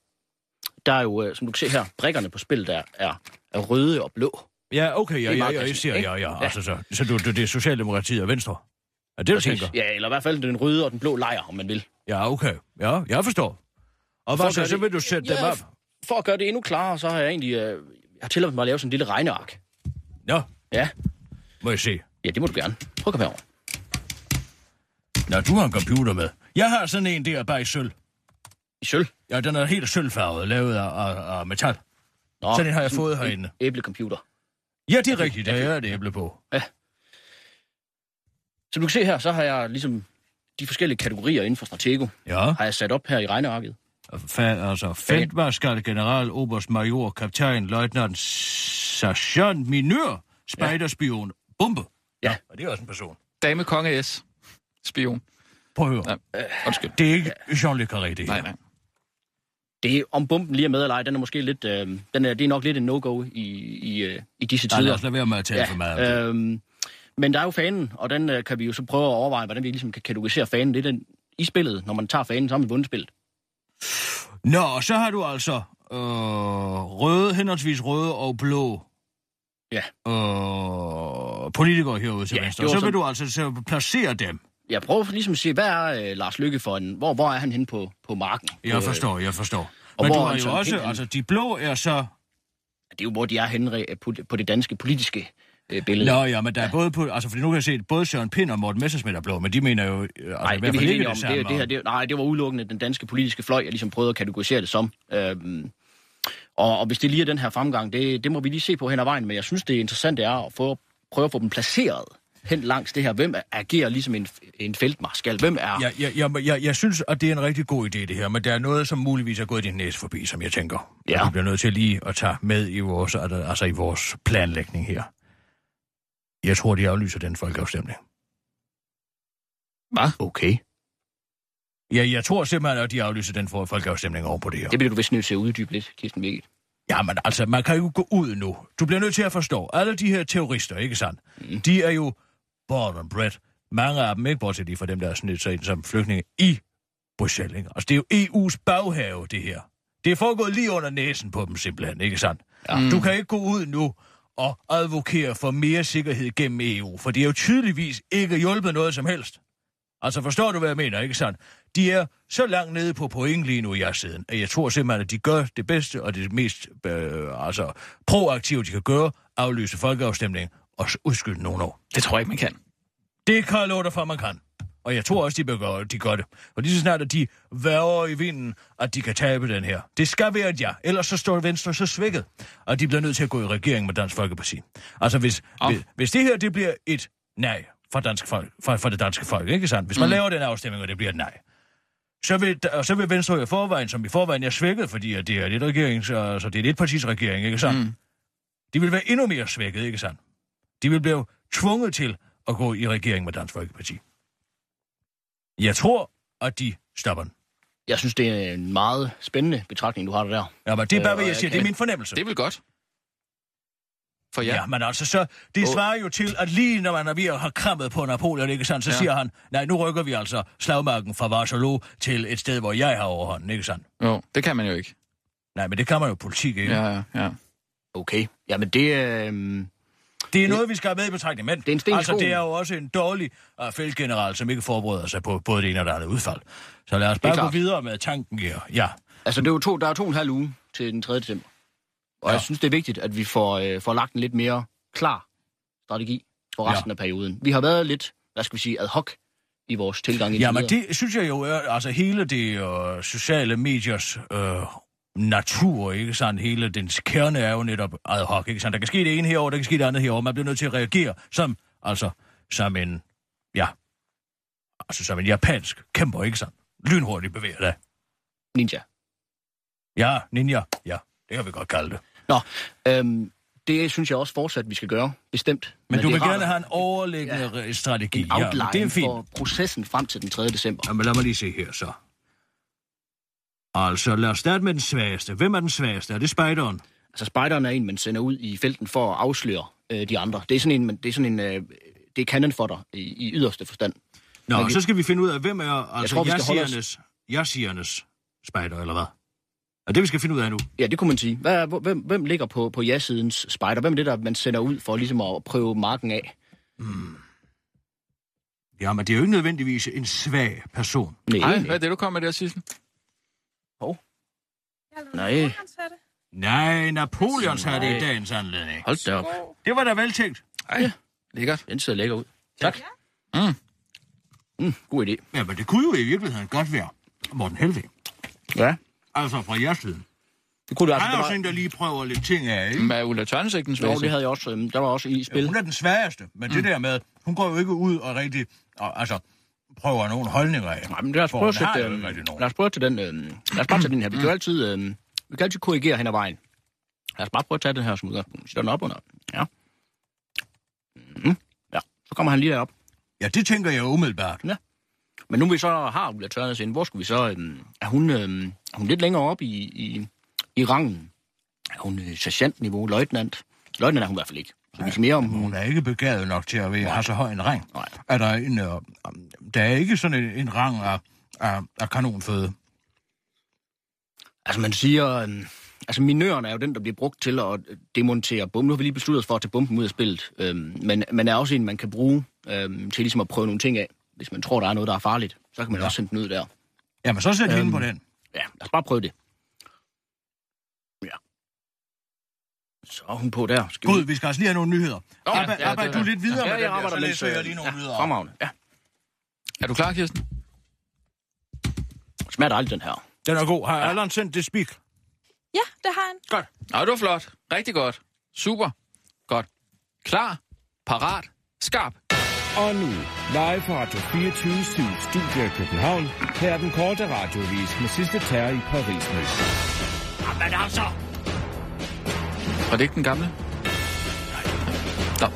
Der er jo, øh, som du kan se her, brikkerne på spillet der er, er røde og blå. Ja, okay, ja, ja, ja, jeg ja, ja. Ja. Altså, så, så du, du, det er Socialdemokratiet og Venstre? Er det, du tænker? Ja, eller i hvert fald den røde og den blå lejr, om man vil. Ja, okay. Ja, jeg forstår. Og hvad så, så vil du sætte dem Ja, op? For at gøre det endnu klarere, så har jeg egentlig øh, jeg har tilladt mig at lave sådan en lille regneark. Nå, Ja, må jeg se. ja det må du gerne. Prøv at komme herover. Nå, du har en computer med. Jeg har sådan en der bare i sølv. I sølv. Ja, den er helt sølvfarvet, lavet af, af, af metal. Nå, Sådan en har jeg fået herinde. Æblecomputer. Ja, det er rigtigt, der er et æble på. Som du kan se her, så har jeg ligesom de forskellige kategorier inden for Stratego, Ja, har jeg sat op her i regnearket. fa, altså feltmarskal, general, oberst, major, kaptajn, løjtnant, sergeant, minør, spejderspion, bombe. Ja. Og det er også en person. Dame Konge S. Spion. Prøv at høre. Ja. Undskyld. Det er ikke Jean Le Carré, det her. Nej, nej. Det er, om bomben lige er med eller ej, den er måske lidt, øh, den er, det er nok lidt en no-go i, i, øh, i disse Nej, lad tider. os lade være med at tale for meget. om det. øhm, men der er jo fanen, og den øh, kan vi jo så prøve at overveje, hvordan vi ligesom kan kategorisere fanen. Det er den i spillet. Når man tager fanen, så har man vundet spillet. Nå, så har du altså øh, røde, henholdsvis røde og blå Ja. øh, politikere herude til Ja, venstre. Så vil sådan- du altså så placere dem. Jeg prøver ligesom at se, hvad er øh, Lars Lykke for en... Hvor, hvor er han henne på, på marken? Jeg Øh, forstår, jeg forstår. og Men du har jo så også, helt altså de blå er så... Det er jo, hvor de er henne på det danske politiske øh, billede. Nå ja, men der er både på... Altså, fordi nu kan jeg se, at både Søren Pind og Morten Messersmith er blå, men de mener jo... øh, Altså, Nej, det er vi fald helt ikke enige om. Det, det her, det, nej, det var udelukkende den danske politiske fløj, jeg ligesom prøvede at kategorisere det som. Øhm, og, og hvis det lige er den her fremgang, det, det må vi lige se på hen ad vejen, men jeg synes, det interessante er at få, prøve at få dem placeret hen langs det her. Hvem agerer ligesom en, en feltmarskal? Hvem er... Ja, jeg, jeg, jeg, jeg synes, at det er en rigtig god idé, det her, men der er noget, som muligvis er gået din næse forbi, som jeg tænker. Ja. Vi bliver nødt til lige at tage med i vores, altså i vores planlægning her. Jeg tror, de aflyser den folkeafstemning. Hvad? Okay. Ja, jeg tror simpelthen, at de aflyser den for folkeafstemning over på det her. Det bliver du vist nødt til at uddybe lidt, Kirsten Birgit. Ja, men altså, man kan jo gå ud nu. Du bliver nødt til at forstå, alle de her terrorister, ikke sandt? Mm. De er jo born and bred. Mange af dem, ikke bortset lige fra dem, der er snedt sig ind som flygtninge i Bruxelles, ikke? Altså, det er jo EU's baghave, det her. Det er foregået lige under næsen på dem, simpelthen, ikke sandt? Ja. Du kan ikke gå ud nu og advokere for mere sikkerhed gennem EU, for det er jo tydeligvis ikke hjulpet noget som helst. Altså, forstår du, hvad jeg mener, ikke sandt? De er så langt nede på point lige nu i jeres siden, at jeg tror simpelthen, at de gør det bedste og det mest øh, altså, proaktive, de kan gøre, aflyse folkeafstemningen og udskyde nogle år. Det tror jeg ikke, man kan. Det kan jeg love dig for, man kan. Og jeg tror også, de, begår, de gør det. Og lige så snart, at de værger i vinden, at de kan tabe den her. Det skal være et ja. Ellers så står Venstre så svækket, at de bliver nødt til at gå i regering med Dansk Folkeparti. Altså, hvis, Om. hvis, hvis det her det bliver et nej fra, dansk folk, fra, fra det danske folk, ikke sandt? Hvis man mm. laver den afstemning, og det bliver et nej, så vil, og så vil Venstre i forvejen, som i forvejen er svækket, fordi at det er et regerings, altså det er et partis regering, ikke sandt? Mm. De vil være endnu mere svækket, ikke sandt? De vil blive tvunget til at gå i regering med Dansk Folkeparti. Jeg tror, at de stopper den. Jeg synes, det er en meget spændende betragtning, du har der. Ja, men det er bare, Øh, hvad jeg og siger. Det er kan- min fornemmelse. Det er vel godt. For Ja. ja, men altså så, det Åh. svarer jo til, at lige når man er ved at have krammet på Napoleon, ikke sandt, så ja. Siger han, nej, nu rykker vi altså slagmarken fra Varsalo til et sted, hvor jeg har overhånden, ikke sandt? jo, det kan man jo ikke. Nej, men det kan man jo politik, ikke? Ja, ja, ja. Okay. Jamen det... Øh, Det er noget, vi skal have med i betragtning, men Det er altså, det er jo også en dårlig uh, feltgeneral, som ikke forbereder sig på både det ene og det andet udfald. Så lad os bare gå videre med tanken her. Ja, Altså, det er jo to, der er to og en halv uge til den 3. december. Og Ja. jeg synes, det er vigtigt, at vi får, øh, får lagt en lidt mere klar strategi for resten Ja. af perioden. Vi har været lidt, hvad skal vi sige, ad hoc i vores tilgang. ja men det synes jeg jo er, altså hele det uh, sociale mediers uh, natur, ikke sandt? Hele dens kerne er jo netop ad hoc, ikke sandt? Der kan ske det ene herover, der kan ske det andet herover. Man bliver nødt til at reagere som, altså, som en, ja, altså som en japansk kæmper, ikke sandt? Lynhurtigt bevæger dig. Ninja. Ja, ninja, ja, det kan vi godt kalde det. Nå, øhm, det synes jeg også fortsat, vi skal gøre. Bestemt. Men, du det er vil rart gerne at have en overliggende ja, strategi. en Ja, men outline det er fint. for processen frem til den 3. december. Jamen lad mig lige se her så. Altså, lad os starte med den svageste. Hvem er den svageste? Er det spejderen? Altså, spejderen er en, man sender ud i felten for at afsløre øh, de andre. Det er sådan en, man, det er sådan en, øh, det er cannon for dig i, i yderste forstand. Nå, Men vi- så skal vi finde ud af, hvem er altså tror, holde os- jasiernes, jasiernes spejder, eller hvad? Er det, vi skal finde ud af nu? Ja, det kunne man sige. Hvad, hvem, hvem ligger på, på ja-sidens spejder? Hvem er det, der man sender ud for ligesom at prøve marken af? Ja, men det er jo ikke nødvendigvis en svag person. Nej, Nej, nej. hvad er det, du kommer med der, Sissel? Nej. Nej, Napoleons har det i Nej. dagens anledning. Hold da op. Det var da vel tænkt. Ej, lækkert. Den ser lækker ud. Tak. Mm. Mm, god idé. Ja, men det kunne jo i virkeligheden godt være Morten Helvig. Ja. Altså fra jeres side. Det kunne det altså. Han er jo var, sådan en, der lige prøver lidt ting af, ikke? Er Ulla Tørnes ikke den jo, svageste? det havde jeg også. øhm, Der var også i Ja, spil. hun er den svageste, men mm. det der med, hun går jo ikke ud og rigtig, og, altså, prøver nogle holdninger af. Nej, men lad os prøve at sætte, nogen. lad os prøve tage den, øhm, lad os bare tage den her. Vi kan jo altid, øhm, vi kan altid korrigere hen ad vejen. Lad os bare prøve at tage den her som udgangspunkt. Sætter den op under. Ja. Mm, ja, så kommer han lige derop. Ja, det tænker jeg umiddelbart. Men nu vi så har Ulla Tørnes ind, hvor skulle vi så... Øhm, er, hun, øhm, er hun lidt længere op i, i, i rangen? Er hun øh, sergeantniveau, løjtnant? Løjtnant er hun i hvert fald ikke. Så vi kan mere om hun... Hun er ikke begavet nok til at være, have så høj en rang. Nej. Er der, en, øh, der er ikke sådan en, en rang af, af, af kanonføde. Altså man siger... Øhm, altså minøren er jo den, der bliver brugt til at øh, demontere bomben. Nu har vi lige besluttet os for at tage bomben ud af spillet. Øhm, men man er også en, man kan bruge øhm, til ligesom at prøve nogle ting af. Hvis man tror, der er noget, der er farligt, så kan man ja. også sende den ud der. Jamen, så sæt øhm, Øhm, hende på den. Ja, lad os bare prøve det. Så er hun på der. Skal Gud, vi skal altså lige have nogle nyheder. Nå, Arbejde, ja, det- du lidt videre Ja, med jeg den der, arbejder så læser jeg lige nogle ja, nyheder. Fremragende. Ja. Er du klar, Kirsten? Smager dejligt, den her. Den er god. Har Allan sendt det spik? Ja, det har han. Godt. Nå, det var flot. Rigtig godt. Super. Godt. Klar. Parat. Skarp. Og nu, live fra Radio 24 Studio i København. Her er den korte radiovis med sidste terror i Paris. Jamen altså! Var det ikke den gamle? Nå.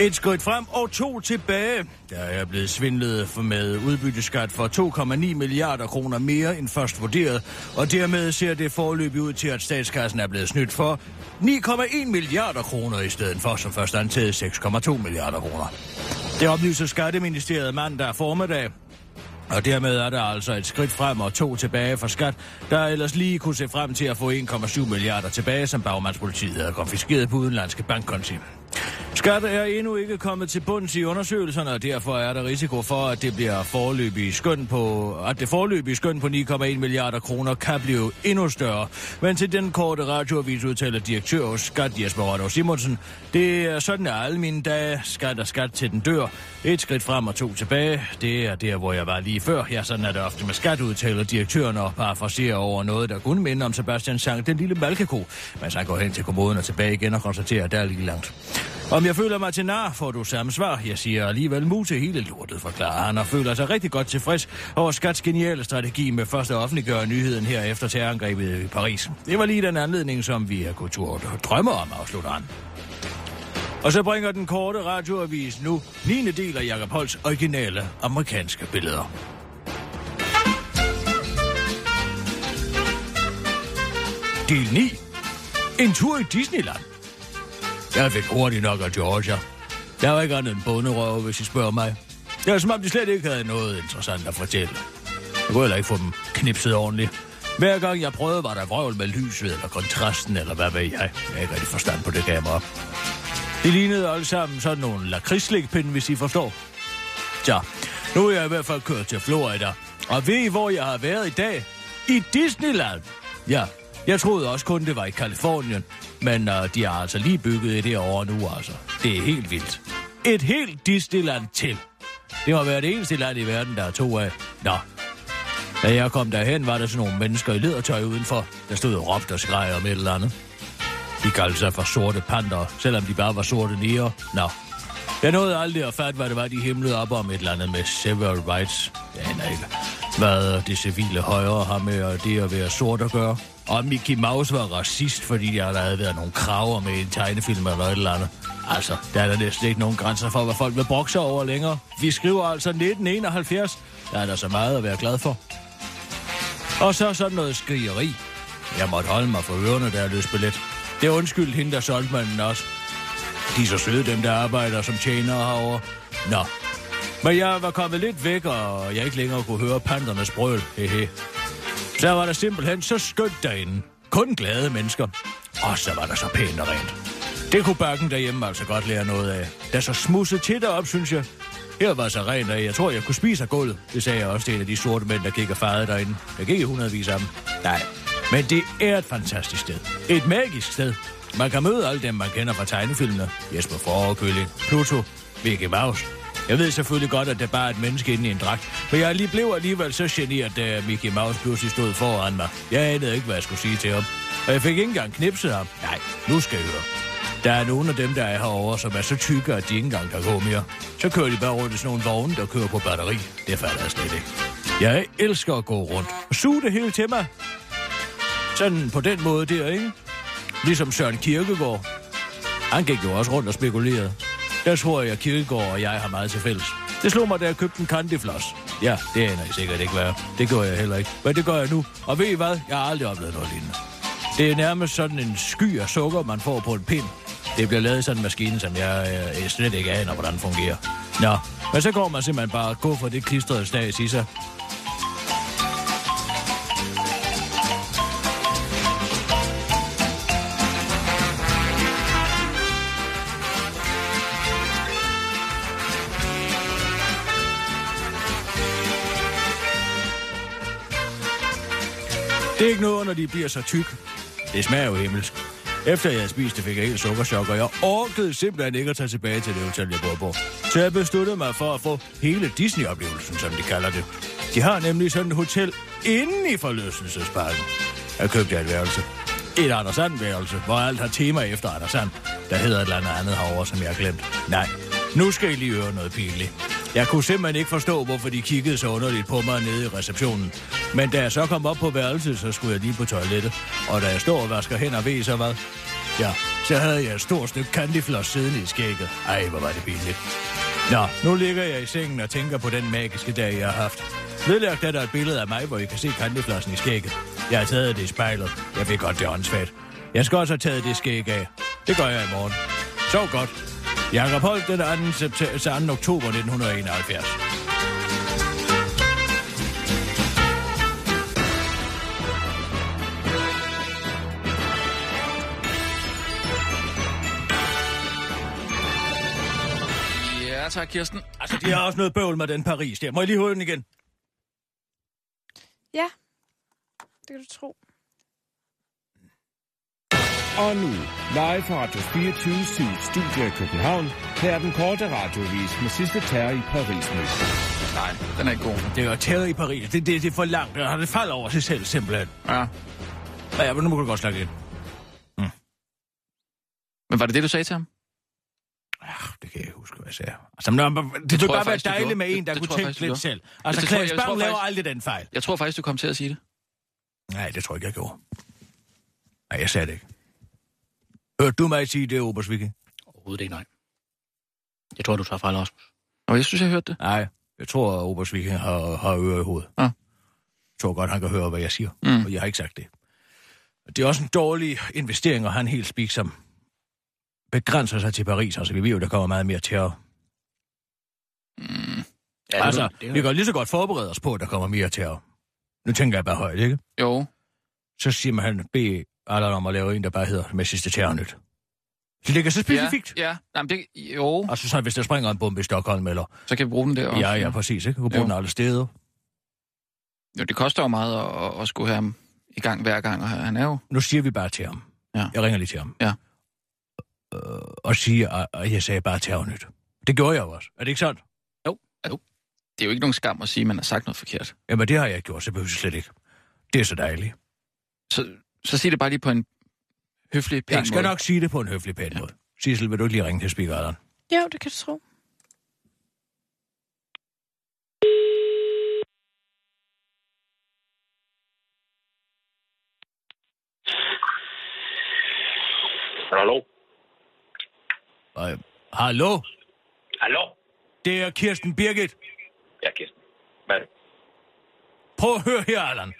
Et skridt frem og to tilbage. Der er blevet svindlet for med udbytteskat for 2,9 milliarder kroner mere end først vurderet, og dermed ser det forløb ud til, at statskassen er blevet snydt for 9,1 milliarder kroner i stedet for, som først antaget 6,2 milliarder kroner. Det oplyser Skatteministeriet mandag formiddag, og dermed er der altså et skridt frem og to tilbage for skat, der ellers lige kunne se frem til at få 1,7 milliarder tilbage, som bagmandspolitiet havde konfiskeret på udenlandske bankkonti. Skat er endnu ikke kommet til bunds i undersøgelserne, og derfor er der risiko for, at det bliver forløbig skøn på, at det forløbige skøn på 9,1 milliarder kroner kan blive endnu større. Men til den korte radioavis udtaler direktør hos Skat Jesper Rødov Simonsen, det er sådan er alle mine dage, skat og skat til den dør. Et skridt frem og to tilbage, det er der, hvor jeg var lige før. Ja, sådan er det ofte med skat, udtaler direktøren og parafraserer over noget, der kun minder om Sebastian Sang, den lille malkeko, Men så går hen til kommoden og tilbage igen og konstaterer, at der er lige langt. Om jeg føler mig til nar, får du samme svar. Jeg siger alligevel mu til hele lortet, forklarer han, og føler sig rigtig godt tilfreds over Skats geniale strategi med først at offentliggøre nyheden her efter terrorangrebet i Paris. Det var lige den anledning, som vi har kultur drømmer om, afslutter han. Og så bringer den korte radioavis nu 9. del af Jacob Holts originale amerikanske billeder. Del 9. En tur i Disneyland. Jeg fik hurtigt nok af Georgia. Der var ikke andet end bunderøve, hvis I spørger mig. Det var som om, de slet ikke havde noget interessant at fortælle. Jeg kunne heller ikke få dem knipset ordentligt. Hver gang jeg prøvede, var der vrøvl med lyset eller kontrasten, eller hvad ved jeg. Jeg har ikke rigtig forstand på det kamera. Det lignede alle sammen sådan nogle lakridsslikpinde, hvis I forstår. Så, nu er jeg i hvert fald kørt til Florida. Og ved I, hvor jeg har været i dag? I Disneyland. Ja, jeg troede også kun, det var i Kalifornien. Men uh, de har altså lige bygget et over nu, altså. Det er helt vildt. Et helt Disneyland til. Det må være det eneste land i verden, der er to af. Nå. Da jeg kom derhen, var der sådan nogle mennesker i ledertøj udenfor, der stod og råbte og skreg om et eller andet. De kaldte sig for sorte panter, selvom de bare var sorte niger. Nå. Jeg nåede aldrig at fatte, hvad det var, de himlede op om et eller andet med several rights. Jeg aner ikke, hvad det civile højre har med det at være sort at gøre. Og Mickey Mouse var racist, fordi der havde været nogle kraver med en tegnefilm eller et eller andet. Altså, der er der næsten ikke nogen grænser for, hvad folk vil brokse over længere. Vi skriver altså 1971. Der er der så meget at være glad for. Og så sådan noget skrigeri. Jeg måtte holde mig for ørerne, der løs billet. Det er undskyld hende, der solgte mig også. De er så søde, dem der arbejder som tjenere herovre. Nå. Men jeg var kommet lidt væk, og jeg ikke længere kunne høre pandernes brøl. Hehe. Så var der simpelthen så skønt derinde. Kun glade mennesker. Og så var der så pænt og rent. Det kunne bakken derhjemme altså godt lære noget af. Der så smusset til derop, synes jeg. Her var så rent, og jeg tror, jeg kunne spise af gulvet. Det sagde jeg også til en af de sorte mænd, der kigger faret derinde. Der gik i hundredvis af dem. Nej, men det er et fantastisk sted. Et magisk sted. Man kan møde alle dem, man kender fra tegnefilmene. Jesper Forekølling, Pluto, Mickey Mouse. Jeg ved selvfølgelig godt, at der bare er et menneske inde i en dragt, men jeg lige blev alligevel så generet, da øh, Mickey Mouse pludselig stod foran mig. Jeg anede ikke, hvad jeg skulle sige til ham. Og jeg fik ikke engang knipset ham. Nej, nu skal jeg høre. Der er nogle af dem, der er herovre, som er så tykke, at de ikke engang kan gå mere. Så kører de bare rundt i sådan nogle vogne, der kører på batteri. Det falder jeg slet ikke. Jeg elsker at gå rundt og suge det hele til mig. Sådan på den måde der, ikke? Ligesom Søren Kierkegaard. Han gik jo også rundt og spekulerede. Der tror jeg, at og jeg har meget til fælles. Det slog mig, da jeg købte en candyfloss. Ja, det aner jeg sikkert ikke hvad. Det gør jeg heller ikke. Men det gør jeg nu. Og ved I hvad? Jeg har aldrig oplevet noget lignende. Det er nærmest sådan en sky af sukker, man får på en pind. Det bliver lavet i sådan en maskine, som jeg, jeg slet ikke aner, hvordan fungerer. Nå, men så går man simpelthen bare og går for det klistrede stags i sig. Det er ikke noget, når de bliver så tyk. Det smager jo himmelsk. Efter jeg havde spist det, fik jeg helt sukkerchok, og jeg orkede simpelthen ikke at tage tilbage til det hotel, jeg bor på. Så jeg besluttede mig for at få hele Disney-oplevelsen, som de kalder det. De har nemlig sådan et hotel inde i forlystelsesparken. Jeg købte et værelse. Et Anders Sand værelse, hvor alt har tema efter Anders Sand. Der hedder et eller andet andet herovre, som jeg har glemt. Nej, nu skal I lige høre noget pinligt. Jeg kunne simpelthen ikke forstå, hvorfor de kiggede så underligt på mig nede i receptionen. Men da jeg så kom op på værelset, så skulle jeg lige på toilettet. Og da jeg står og vasker hen og ved så hvad, ja, så havde jeg et stort stykke candyfloss siddende i skægget. Ej, hvor var det billigt. Nå, nu ligger jeg i sengen og tænker på den magiske dag, jeg har haft. Vedlagt er der et billede af mig, hvor I kan se candyflossen i skægget. Jeg har taget det i spejlet. Jeg ved godt, det er åndssvagt. Jeg skal også have taget det skæg af. Det gør jeg i morgen. Sov godt. Jakob Holt den 2. September, 2. oktober 1971. Ja, tak, Kirsten. Altså, de har også noget bøvl med den Paris der. Må jeg lige høre den igen? Ja, det kan du tro. Og nu, live fra Radio 24 7, Studio i København. Her er den korte radiovis med sidste terror i Paris nu. Nej, den er ikke god. Det er jo terror i Paris. Det, det, det er for langt. Der har det faldet over sig selv, simpelthen. Ja. Ja, men nu må du godt snakke ind. Men var det det, du sagde til ham? Ja, det kan jeg ikke huske, hvad jeg sagde. Altså, men, det, det kunne bare være dejligt med en, der Det- det kunne tænke lidt selv. Altså, Det tror jeg- Klaas Bang laver faktisk- aldrig den fejl. Jeg tror faktisk, du kom til at sige det. Nej, det tror jeg ikke, jeg gjorde. Nej, jeg sagde det ikke. Hørte du mig sige det, Obers Viking? Overhovedet ikke, nej. Jeg tror, du tager fejl, Rasmus. Og jeg synes, jeg hørte det. Nej, jeg tror, at Obers Viking har, har ører i hovedet. Ja. Jeg tror godt, han kan høre, hvad jeg siger. Mm. Og jeg har ikke sagt det. Det er også en dårlig investering at have en helt spik, som begrænser sig til Paris. Altså, vi ved jo, der kommer meget mere terror. Mm. Ja, altså, det er vi kan lige så godt forberede os på, at der kommer mere terror. Nu tænker jeg bare højt, ikke? Jo. så siger man, han Allan om at lave en, der bare hedder med sidste terrornyt. Det ligger så specifikt. Ja, ja. Nej, men det, jo, Altså så hvis der springer en bombe i Stockholm, eller... så kan vi bruge den der også. Ja, ja, præcis, ikke? Du kan bruge Jo. den alle steder. Jo, det koster jo meget at, at, at skulle have ham i gang hver gang, og han er jo... Nu siger vi bare til ham. Ja. Jeg ringer lige til ham. Ja. Øh, og siger, at- at jeg sagde bare terrornyt. Det gjorde jeg jo også. Er det ikke sådan? Det er jo ikke nogen skam at sige, at man har sagt noget forkert. Jamen, det har jeg gjort, så behøver jeg slet ikke. Det er så dejligt. Så, så sig det bare lige på en høflig, pæn Jeg skal måde. nok sige det på en høflig pæn måde. Sissel, vil du ikke lige ringe til speakeren? Jo, det kan du tro. Hallo? Øh, hallo? Hallo? Det er Kirsten Birgit. Ja, Kirsten. Hvad? Prøv at høre her, Allan.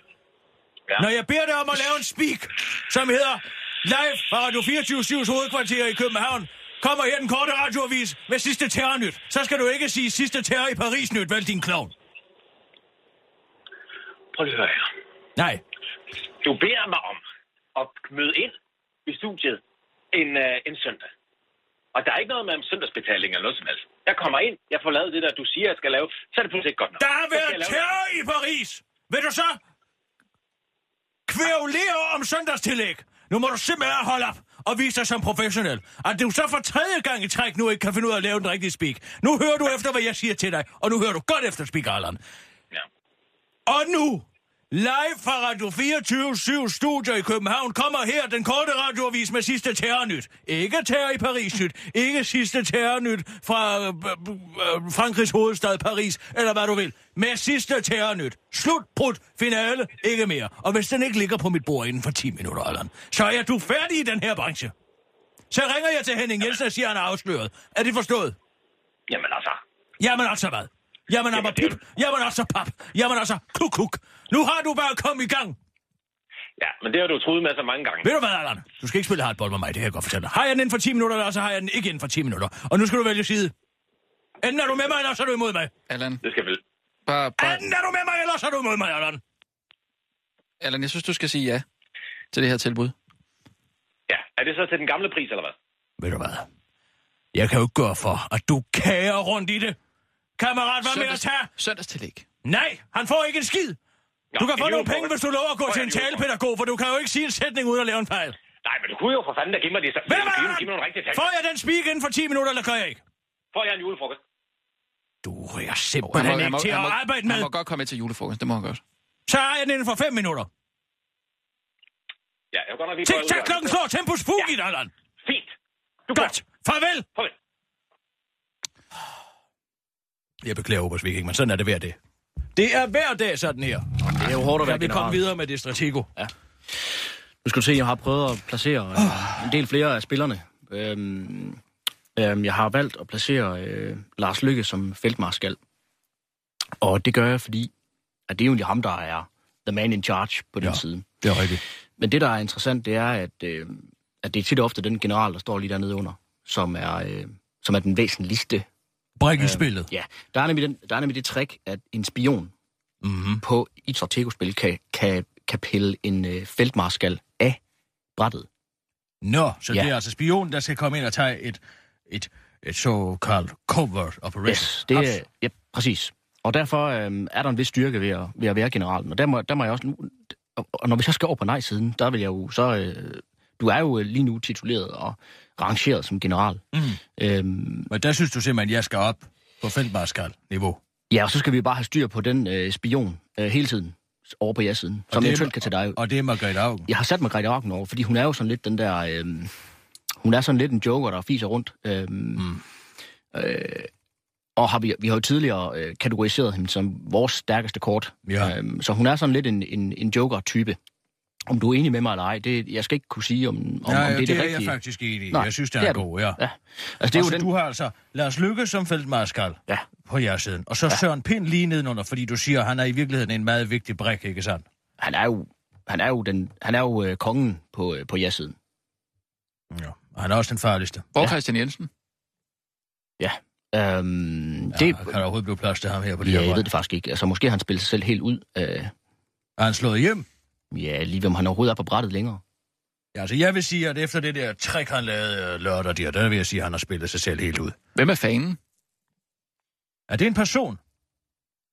Ja. Når jeg beder dig om at lave en speak, som hedder Live fra Radio 24-7's hovedkvarter i København, kommer her den korte radioavis med sidste terrornyt. Så skal du ikke sige sidste terror i Paris nyt, vel din klovn? Prøv lige at høre her. Nej. Du beder mig om at møde ind i studiet en, øh, en søndag. Og der er ikke noget med om søndagsbetaling eller noget som helst. Jeg kommer ind, jeg får lavet det der, du siger, jeg skal lave. Så er det pludselig ikke godt nok. Der har været terror i Paris. Vil du så kvævlere om søndagstillæg? Nu må du simpelthen holde op og vise dig som professionel. At du så for tredje gang i træk nu ikke kan finde ud af at lave den rigtige speak. Nu hører du efter, hvad jeg siger til dig, og nu hører du godt efter, speak Allan. Ja. Og nu, live fra Radio 24 Studio i København, kommer her den korte radioavis med sidste terrornyt. Ikke terror i Paris nyt, ikke sidste terrornyt fra øh, øh, Frankrigs hovedstad Paris, eller hvad du vil. Med sidste terrornyt. Slut, brud, finale, ikke mere. Og hvis den ikke ligger på mit bord inden for 10 minutter, Allan, så er du færdig i den her branche. Så ringer jeg til Henning Jensen og siger, at han er afsløret. Er det forstået? Jamen altså, Jamen altså hvad? Jamen altså pip. Jamen altså pap. Jamen altså kuk kuk. Nu har du bare kommet i gang. ja, men det har du troet med så mange gange. Ved du hvad, Allan? Du skal ikke spille hardball med mig, det kan jeg godt fortælle dig. Har jeg den inden for 10 minutter, eller så har jeg den ikke inden for 10 minutter. Og nu skal du vælge side. Enten er du med mig, eller så er du imod mig. Allan, Det skal vel... bare, bare, Enten er du med mig, eller så er du imod mig, Allan. Allan, jeg synes, du skal sige ja til det her tilbud. Ja, er det så til den gamle pris, eller hvad? Ved du hvad? Jeg kan jo ikke gøre for, at du kager rundt i det. Kammerat, hvad med at tage? Søndagstillæg. Nej, han får ikke en skid. Nå, Du kan få nogle penge, hvis du lover at gå til en talepædagog, for du kan jo ikke sige en sætning uden at lave en fejl. Nej, men du kunne jo for fanden da give mig det. Så... Ved du hvad, Giv, Allan? giv mig nogle rigtige tal. Får jeg den speak inden for 10 minutter, eller kan jeg ikke? Får jeg en julefrokost? Du er Han simpelthen må, han, ikke må, til at arbejde med. han må godt komme med til julefrokost, det må han godt. Så har jeg den inden for 5 minutter. Ja, jeg godt nok lige... Tik tak, klokken slår. Tempus fugit, Ja. Allan. Fint. Du Godt. Farvel. Farvel. Jeg beklager, Obersvig, ikke, men sådan er det hver dag. Det er hver dag sådan her. Det er jo hårdt at være Kan vi komme general. videre med det stratego? Nu skal du se, jeg har prøvet at placere øh, en del flere af spillerne. Øhm, øhm, jeg har valgt at placere øh, Lars Lykke som feltmarskal. Og det gør jeg, fordi at det er jo egentlig ham, der er the man in charge på den Ja. side. Det er rigtigt. Men det, der er interessant, det er, at, øh, at det er tit og ofte den general, der står lige dernede under, som er, øh, som er den væsentligste. Brik i spillet. Ja, der er nemlig, den, der er nemlig det trick, at en spion Mm-hmm. på et strategospil kan, kan, kan pille en øh, feltmarskal af brættet. Nå, så Ja. det er altså spionen, der skal komme ind og tage et, et, et såkaldt covert operation. Yes, det er, ja, præcis. Og derfor øhm, er der en vis styrke ved at, ved at være generalen. Og der må, der må jeg også nu... Og, og når vi så skal over på nej-siden, der vil jeg jo så... Øh, du er jo øh, lige nu tituleret og rangeret som general. Mm. Øhm, Men der synes du simpelthen, at jeg skal op på feltmarskal-niveau. ja, og så skal vi bare have styr på den øh, spion øh, hele tiden over på jeres-siden, som eventuelt kan tage dig. Og det er Margrethe Augen. Jeg har sat Margrethe Augen over, fordi hun er jo sådan lidt den der... Øh, hun er sådan lidt en joker, der fiser rundt. Øh, Mm. øh, og har vi, vi har jo tidligere øh, kategoriseret hende som vores stærkeste kort. Ja. Øhm, så hun er sådan lidt en, en, en joker-type. Om du er enig med mig eller ej, det, jeg skal ikke kunne sige, om, om, Ja, om det er det, det, er rigtige. jeg faktisk enig i. Nej, jeg synes, det det er, er du. god, ja. Ja. Altså, det er jo og så den... du har altså Lars Lykke som feltmarskal Ja. på jeres siden. Og så ja. Søren Pind lige nedenunder, fordi du siger, at han er i virkeligheden en meget vigtig brik, ikke sandt? Han er jo, han er jo, den, han er jo øh, kongen på, øh, på ja-siden. Ja. Og han er også den farligste. Hvor Ja. ja. Christian Jensen? Øhm, Ja, det, det... Kan der overhovedet blive plads til ham her på det ja, her jeg vej? ved det faktisk ikke. Altså, måske har han spillet sig selv helt ud. Øh, Er han slået hjem? Ja, lige hvem han overhovedet er på brættet længere. Ja, altså jeg vil sige, at efter det der trick, han lavede øh, lørdag der, der vil jeg sige, at han har spillet sig selv helt ud. Hvem er fanen? Er det en person?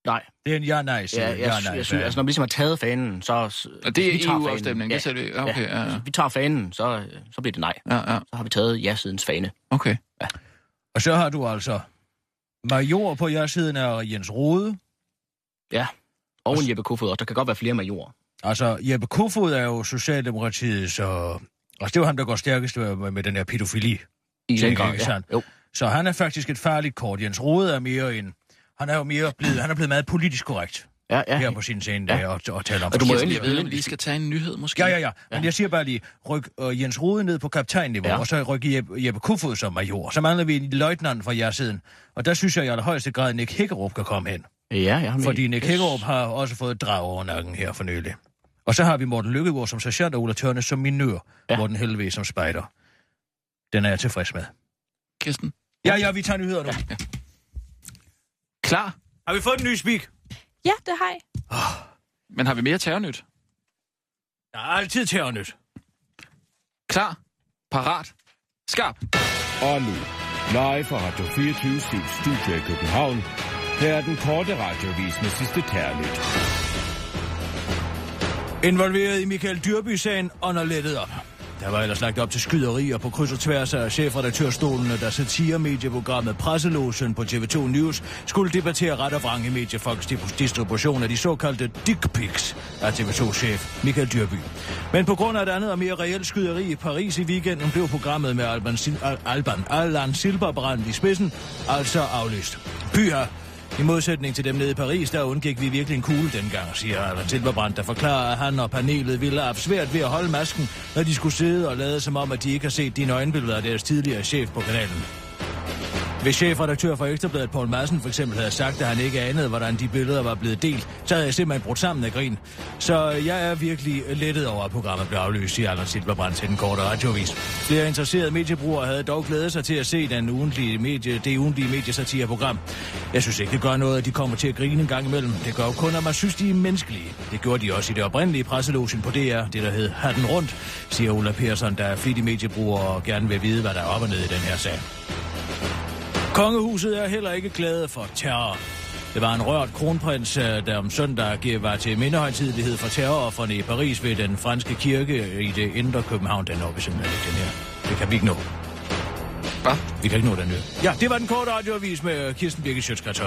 Nej, Det er en ja-nej, siger ja, jeg. jeg, jeg, jeg synes, altså når vi ligesom har taget fanen, så... Og det er vi tager fanen. EU-afstemning, det sætter vi- ja, okay, ja, ja. Hvis vi tager fanen, så, så bliver det nej. Ja, ja, Så har vi taget ja-sidens fane. okay. Og så har du altså major på jeres siden af Jens Rode. Ja, og en Jeppe Kofod også. Der kan godt være flere majorer. Altså, Jeppe Kofod er jo Socialdemokratiet, så... Altså, det er jo ham, der går stærkest med, med den her pædofili. I den grad, ja. Jo. Så han er faktisk et farligt kort. Jens Rode er mere en... Han er jo mere blevet, han er blevet meget politisk korrekt Ja, ja. her på sine scene dage og, og taler om Og du må jo endelig vide, om vi lige skal tage en nyhed, måske. Ja, ja, ja. Men jeg siger bare lige, ryk uh, Jens Rode ned på kaptajnniveau, ja. Ja. og så ryk Jeppe, Jeppe Kofod som major. Så mangler vi en løjtnant fra jeres siden. Og der synes jeg i allerhøjeste grad, at Nick Hækkerup kan komme hen. Ja, med. Fordi Nick Hækkerup har også fået et drag over nakken her for nylig. Og så har vi Morten Lykkegaard som sergeant og Ulla Tørnes som minør. Ja. Ja. Morten Helve som spejder. Den er jeg tilfreds med. Kirsten. Ja, ja, vi tager nyheder nu. Ja. Klar. Har vi fået en ny speak? Ja, det har jeg. Men har vi mere terrornyt? Der er altid terrornyt. Klar. Parat. Skarp. Og nu, live fra Radio 24 Studio i København. Her er den korte radiovis med sidste ternyt. Involveret i Michael Dyrby-sagen under lettet op. Der var ellers lagt op til skyderier på kryds og tværs af chefredaktørstolene, da satiremedieprogrammet Presselåsen på TV2 News skulle debattere ret og vrang i mediefolks distribution af de såkaldte dick pics af TV2-chef Michael Dyrby. Men på grund af et andet og mere reelt skyderi i Paris i weekenden blev programmet med Alban, Sil- Al- Alban Allan Silberbrand i spidsen altså aflyst. Pyha, i modsætning til dem nede i Paris, der undgik vi virkelig en kugle dengang, siger Allan Silberbrand, der forklarer, at han og panelet ville have haft svært ved at holde masken, når de skulle sidde og lade som om, at de ikke har set dine øjenbilleder af deres tidligere chef på kanalen. Hvis chefredaktør for Ekstrabladet Paul Madsen for eksempel havde sagt, at han ikke anede, hvordan de billeder var blevet delt, så havde jeg simpelthen brudt sammen af grin. Så øh, jeg er virkelig lettet over, at programmet blev aflyst, siger Anders Silberbrand til den korte radiovis. Flere interesserede mediebrugere havde dog glædet sig til at se den ugentlige medie, det ugentlige mediesatireprogram. Jeg synes ikke, det gør noget, at de kommer til at grine en gang imellem. Det gør jo kun, at man synes, de er menneskelige. Det gjorde de også i det oprindelige presselogen på DR, det der hed Hatten Rundt, siger Ulla Persson, der er flittig mediebruger og gerne vil vide, hvad der er op og ned i den her sag. Kongehuset er heller ikke glade for terror. Det var en rørt kronprins, øh, der om søndag var til mindehøjtidlighed for terrorofferne i Paris ved den franske kirke i det indre København. Den når vi simpelthen ikke, den her. Det kan vi ikke nå. Hvad? Vi kan ikke nå den her. Ja, det var den korte radioavis med Kirsten Birgit Sjøtskrets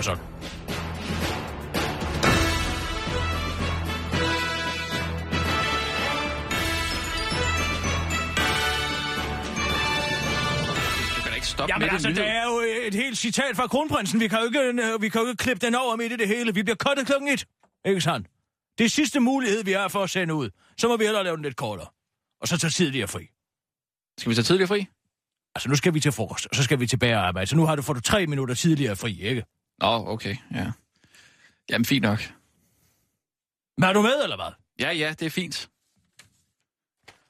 stoppe Jamen med altså, det det er jo et helt citat fra kronprinsen. Vi kan jo ikke, øh, vi kan jo ikke klippe den over midt i det hele. Vi bliver kottet klokken et. Ikke sandt? Det er sidste mulighed, vi har for at sende ud. Så må vi hellere lave den lidt kortere. Og så tage tidligere fri. Skal vi tage tidligere fri? Altså, nu skal vi til frokost, og så skal vi tilbage og arbejde. Så nu har du, får du tre minutter tidligere fri, ikke? Nå, okay, ja. Jamen, fint nok. Men er du med, eller hvad? Ja, ja, det er fint.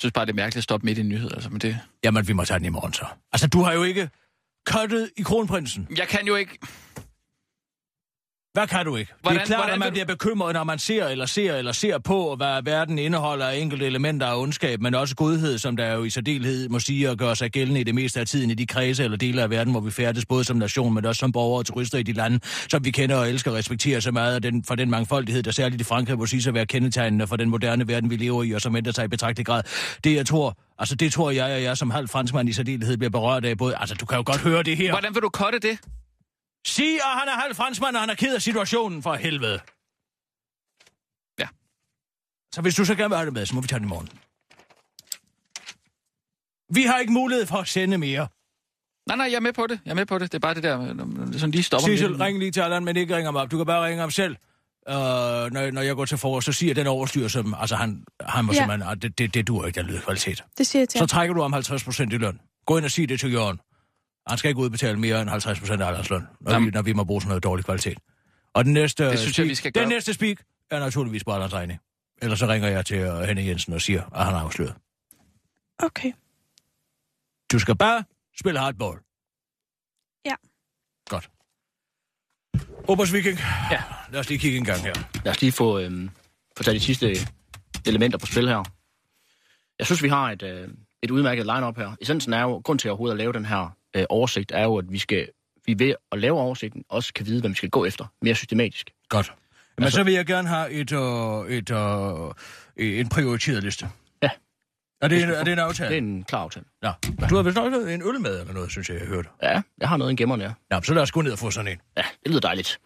Jeg synes bare, det er mærkeligt at stoppe midt i en nyhed, altså, men det... Jamen, vi må tage den i morgen så. Altså, du har jo ikke kottet i kronprinsen. Jeg kan jo ikke... Hvad kan du ikke? det Hvordan- er klart, hvordan at man bliver bekymret, når man ser eller ser eller ser på, hvad verden indeholder af enkelte elementer af ondskab, men også godhed, som der jo i særdeleshed må sige at gøre sig gældende i det meste af tiden i de kredse eller dele af verden, hvor vi færdes både som nation, men også som borgere og turister i de lande, som vi kender og elsker og respekterer så meget af den, for den mangfoldighed, der særligt i Frankrig må sige sig at være kendetegnende for den moderne verden, vi lever i, og som ændrer sig i betragtelig grad. Det, jeg tror, altså det tror jeg, og jeg som halv franskmand i særdeleshed bliver berørt af både, altså du kan jo godt høre det her. Hvordan vil du kotte det? Sig, at han er halv franskmand, og han er ked af situationen for helvede. Ja. Så hvis du så gerne vil have det med, så må vi tage det i morgen. Vi har ikke mulighed for at sende mere. Nej, nej, jeg er med på det. Jeg er med på det. Det er bare det der, sådan lige stopper. Sissel, ring lige til Allan, men ikke ring ham op. Du kan bare ringe ham selv. Uh, når, når jeg går til forår, så siger den overstyr, som, altså han, han må Ja. simpelthen, ah, det, det, det duer ikke, der lyder kvalitet. Det siger jeg til Så trækker du om 50 procent i løn. Gå ind og sig det til Jørgen. Han skal ikke udbetale mere end 50 procent af løn, når, vi, Jamen. når vi må bruge sådan noget dårlig kvalitet. Og den næste Det synes jeg, speak, vi skal Den gøre. næste speak er naturligvis på Alders regning. Ellers så ringer jeg til uh, Henning Jensen og siger, at han er afsløret. Okay. Du skal bare spille hardball. Ja. Godt. Obers Viking. Ja. Lad os lige kigge en gang her. Lad os lige få, øhm, få taget de sidste elementer på spil her. Jeg synes, vi har et, øh, et udmærket line-up her. Essensen er jo, grund til at overhovedet at lave den her øh, oversigt, er jo, at vi skal vi ved at lave oversigten også kan vide, hvad vi skal gå efter mere systematisk. Godt. Men Altså- så vil jeg gerne have et, øh, et, øh, en prioriteret liste. Ja. Er det, en, er det en Det er aftale? en klar aftale. Ja. Du har vist nok en øl med eller noget, synes jeg, jeg hørte. Ja, jeg har noget i gemmerne, ja. Ja, så lad os gå ned og få sådan en. Ja, det lyder dejligt.